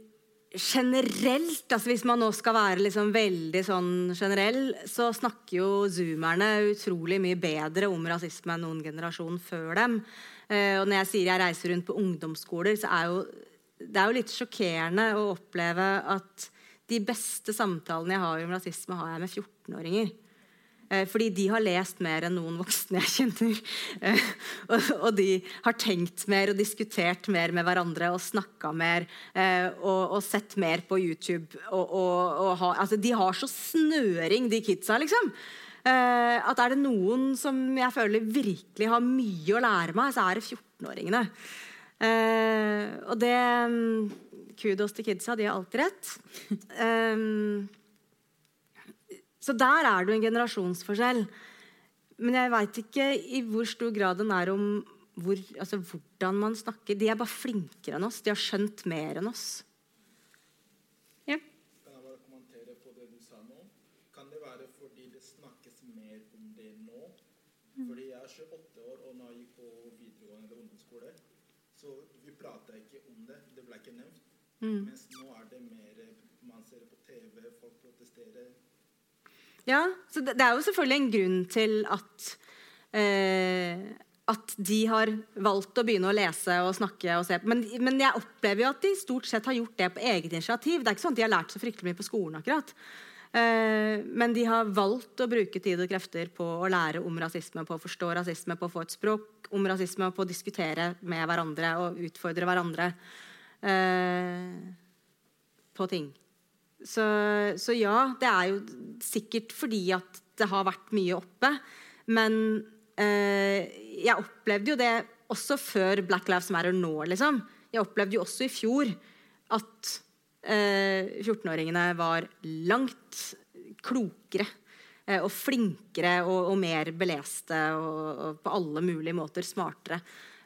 generelt altså Hvis man nå skal være liksom veldig sånn generell, så snakker jo zoomerne utrolig mye bedre om rasisme enn noen generasjon før dem. Eh, og når jeg sier jeg reiser rundt på ungdomsskoler, så er jo det er jo litt sjokkerende å oppleve at de beste samtalene jeg har om rasisme, har jeg med 14-åringer. Eh, fordi de har lest mer enn noen voksne jeg kjenner. *laughs* Eh, og, de har tenkt mer og diskutert mer med hverandre og snakka mer. Eh, og, og, sett mer på YouTube. Og, og ha, altså, de har så snøring, de kidsa, liksom. At er det noen som jeg føler virkelig har mye å lære meg, så er det 14-åringene. Eh, og det mm, Kudos til kidsa, de har alltid rett. *laughs* Så der er det jo en generasjonsforskjell. Men jeg veit ikke i hvor stor grad den er om hvor, altså, hvordan man snakker. De er bare flinkere enn oss. De har skjønt mer enn oss. Ja. Kan jeg bare kommentere på det du sa nå? Kan det være fordi det snakkes mer om det nå? Fordi jeg er 28 år, og når jeg gikk på videregående eller ungdomsskole, så vi prata ikke om det. Det ble ikke nevnt. Mm. Mens nå er det mer Man ser det på TV, folk protesterer. Ja, så det, det er jo selvfølgelig en grunn til at eh, at de har valgt å begynne å lese og snakke og se. Men, men jeg opplever jo at de stort sett har gjort det på eget initiativ. Det er ikke sånn at de har lært så fryktelig mye på skolen. akkurat. Eh, men de har valgt å bruke tid og krefter på å lære om rasisme, på å forstå rasisme, på å få et språk om rasisme, på å diskutere med hverandre og utfordre hverandre eh, på ting. Så, så, ja, det er jo sikkert fordi at det har vært mye oppe. Men eh, jeg opplevde jo det også før Black Lives Matter nå, liksom. Jeg opplevde jo også i fjor at eh, 14-åringene var langt klokere eh, og flinkere og, og mer beleste og, og, på alle mulige måter smartere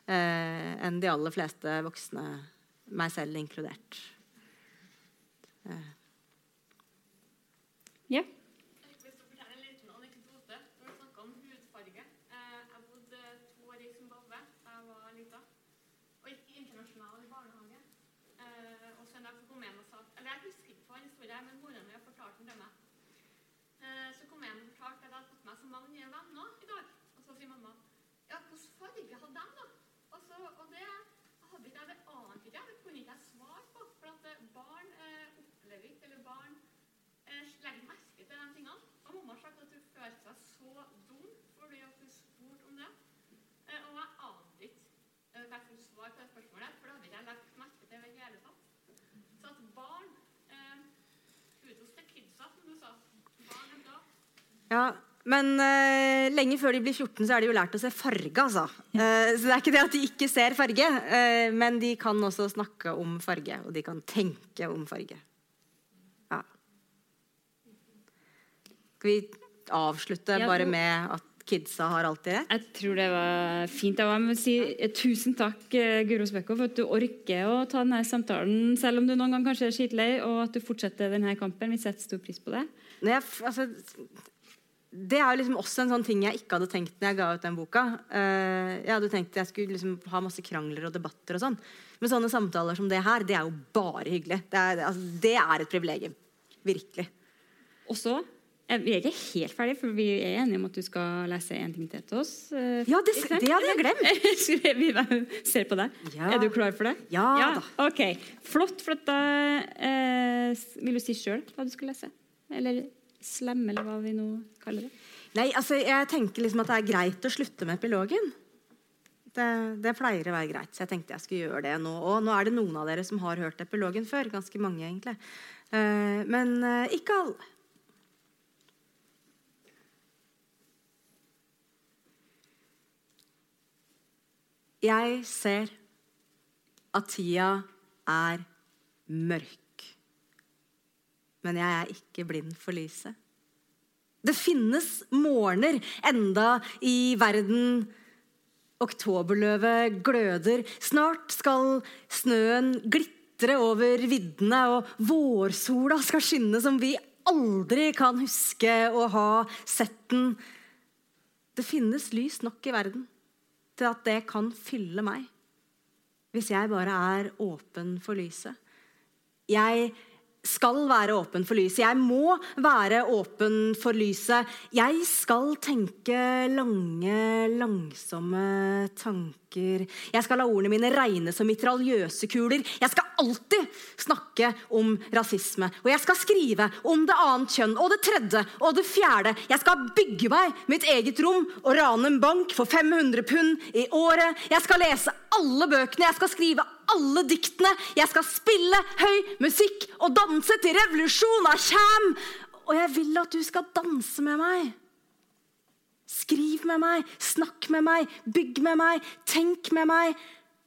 eh, enn de aller fleste voksne, meg selv inkludert. Eh. Ja. Hvis du forteller en liten anekdote når du snakker om hudfarge. Eh, Jeg bodde to år i Zimbabwe da jeg var lita, og gikk i internasjonal barnehage. Eh, Og så en dag så kom jeg hjem og sa Eller jeg husker ikke hva en historie er, men mora mi har fortalt den til meg. Eh, Så kom jeg hjem og fortalte at jeg hadde fått meg så mange nye venner i dag. Og så sier mamma Ja, hvilken farge hadde de, da? Og, så, og det hadde ikke jeg, det ante ikke jeg, det kunne ikke jeg svare på. For at eh, barn eh, opplever ikke, eller barn eh, legger merke til de tingene. Og mamma sa at hun følte seg så dum fordi at hun spurte om det. Eh, og jeg ante ikke hva jeg skulle på det spørsmålet, for det hadde ikke jeg lagt merke til i det hele tatt. Så at barn eh, Kudos til kidsa, som du sa. Barn er bra. Ja, men uh, lenge før de blir 14, så er de jo lært å se farge, altså. Uh, så det er ikke det at de ikke ser farge, uh, men de kan også snakke om farge, og de kan tenke om farge. Ja. Skal vi avslutte Ja, bare med at kidsa har alltid rett? Jeg tror det var fint. Jeg må si eh, tusen takk, Guru Guro Spekko, for at du orker å ta denne samtalen, selv om du noen gang kanskje er skitlei, og at du fortsetter denne kampen. Vi setter stor pris på det. Jeg, altså, det er jo liksom også en sånn ting jeg ikke hadde tenkt når jeg ga ut den boka. Eh, jeg hadde tenkt jeg skulle liksom ha masse krangler og debatter og sånn. Men sånne samtaler som det her, det er jo bare hyggelig. Det er, altså, det er et privilegium. Virkelig. Og så eh, Vi er ikke helt ferdige, for vi er enige om at du skal lese en ting til til oss. eh, Ja, det, det hadde jeg glemt. *laughs* vi ser på deg. Ja. Er du klar for det? Ja da. Ok, Flott. For at da eh, vil du si sjøl hva du skal lese? Eller slemme, eller hva vi nå kaller det. Nei, altså, jeg tenker liksom at det er greit å slutte med epilogen. Det, det pleier å være greit, så jeg tenkte jeg skulle gjøre det nå. Og nå er det noen av dere som har hørt epilogen før. Ganske mange, egentlig. Eh, men eh, ikke alle. Jeg ser at tida er mørk. Men jeg er ikke blind for lyset. Det finnes morgener enda i verden. Oktoberløvet gløder. Snart skal snøen glitre over viddene, og vårsola skal skinne som vi aldri kan huske å ha sett den. Det finnes lys nok i verden til at det kan fylle meg. Hvis jeg bare er åpen for lyset. Jeg skal være åpen for lyset. Jeg må være åpen for lyset. Jeg skal tenke lange, langsomme tanker. Jeg skal la ordene mine regne som mitraljøse kuler. Jeg skal alltid snakke om rasisme. Og jeg skal skrive om det annet kjønn og det tredje og det fjerde. Jeg skal bygge meg mitt eget rom og rane en bank for 500 pund i året. Jeg skal lese alle bøkene. Jeg skal skrive alle diktene. Jeg skal spille høy musikk og danse til revolusjona kjem. Og jeg vil at du skal danse med meg. Skriv med meg, snakk med meg, bygg med meg, tenk med meg.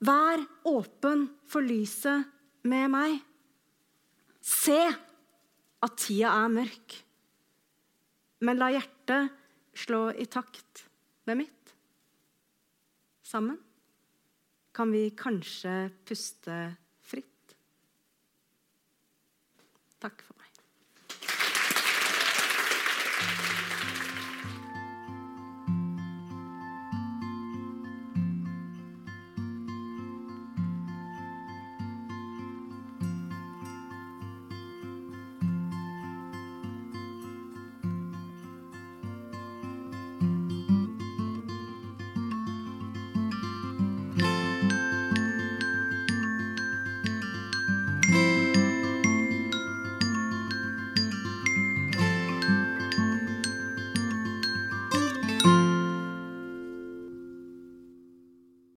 Vær åpen for lyset med meg. Se at tida er mørk, men la hjertet slå i takt med mitt. Sammen kan vi kanskje puste fritt. Takk for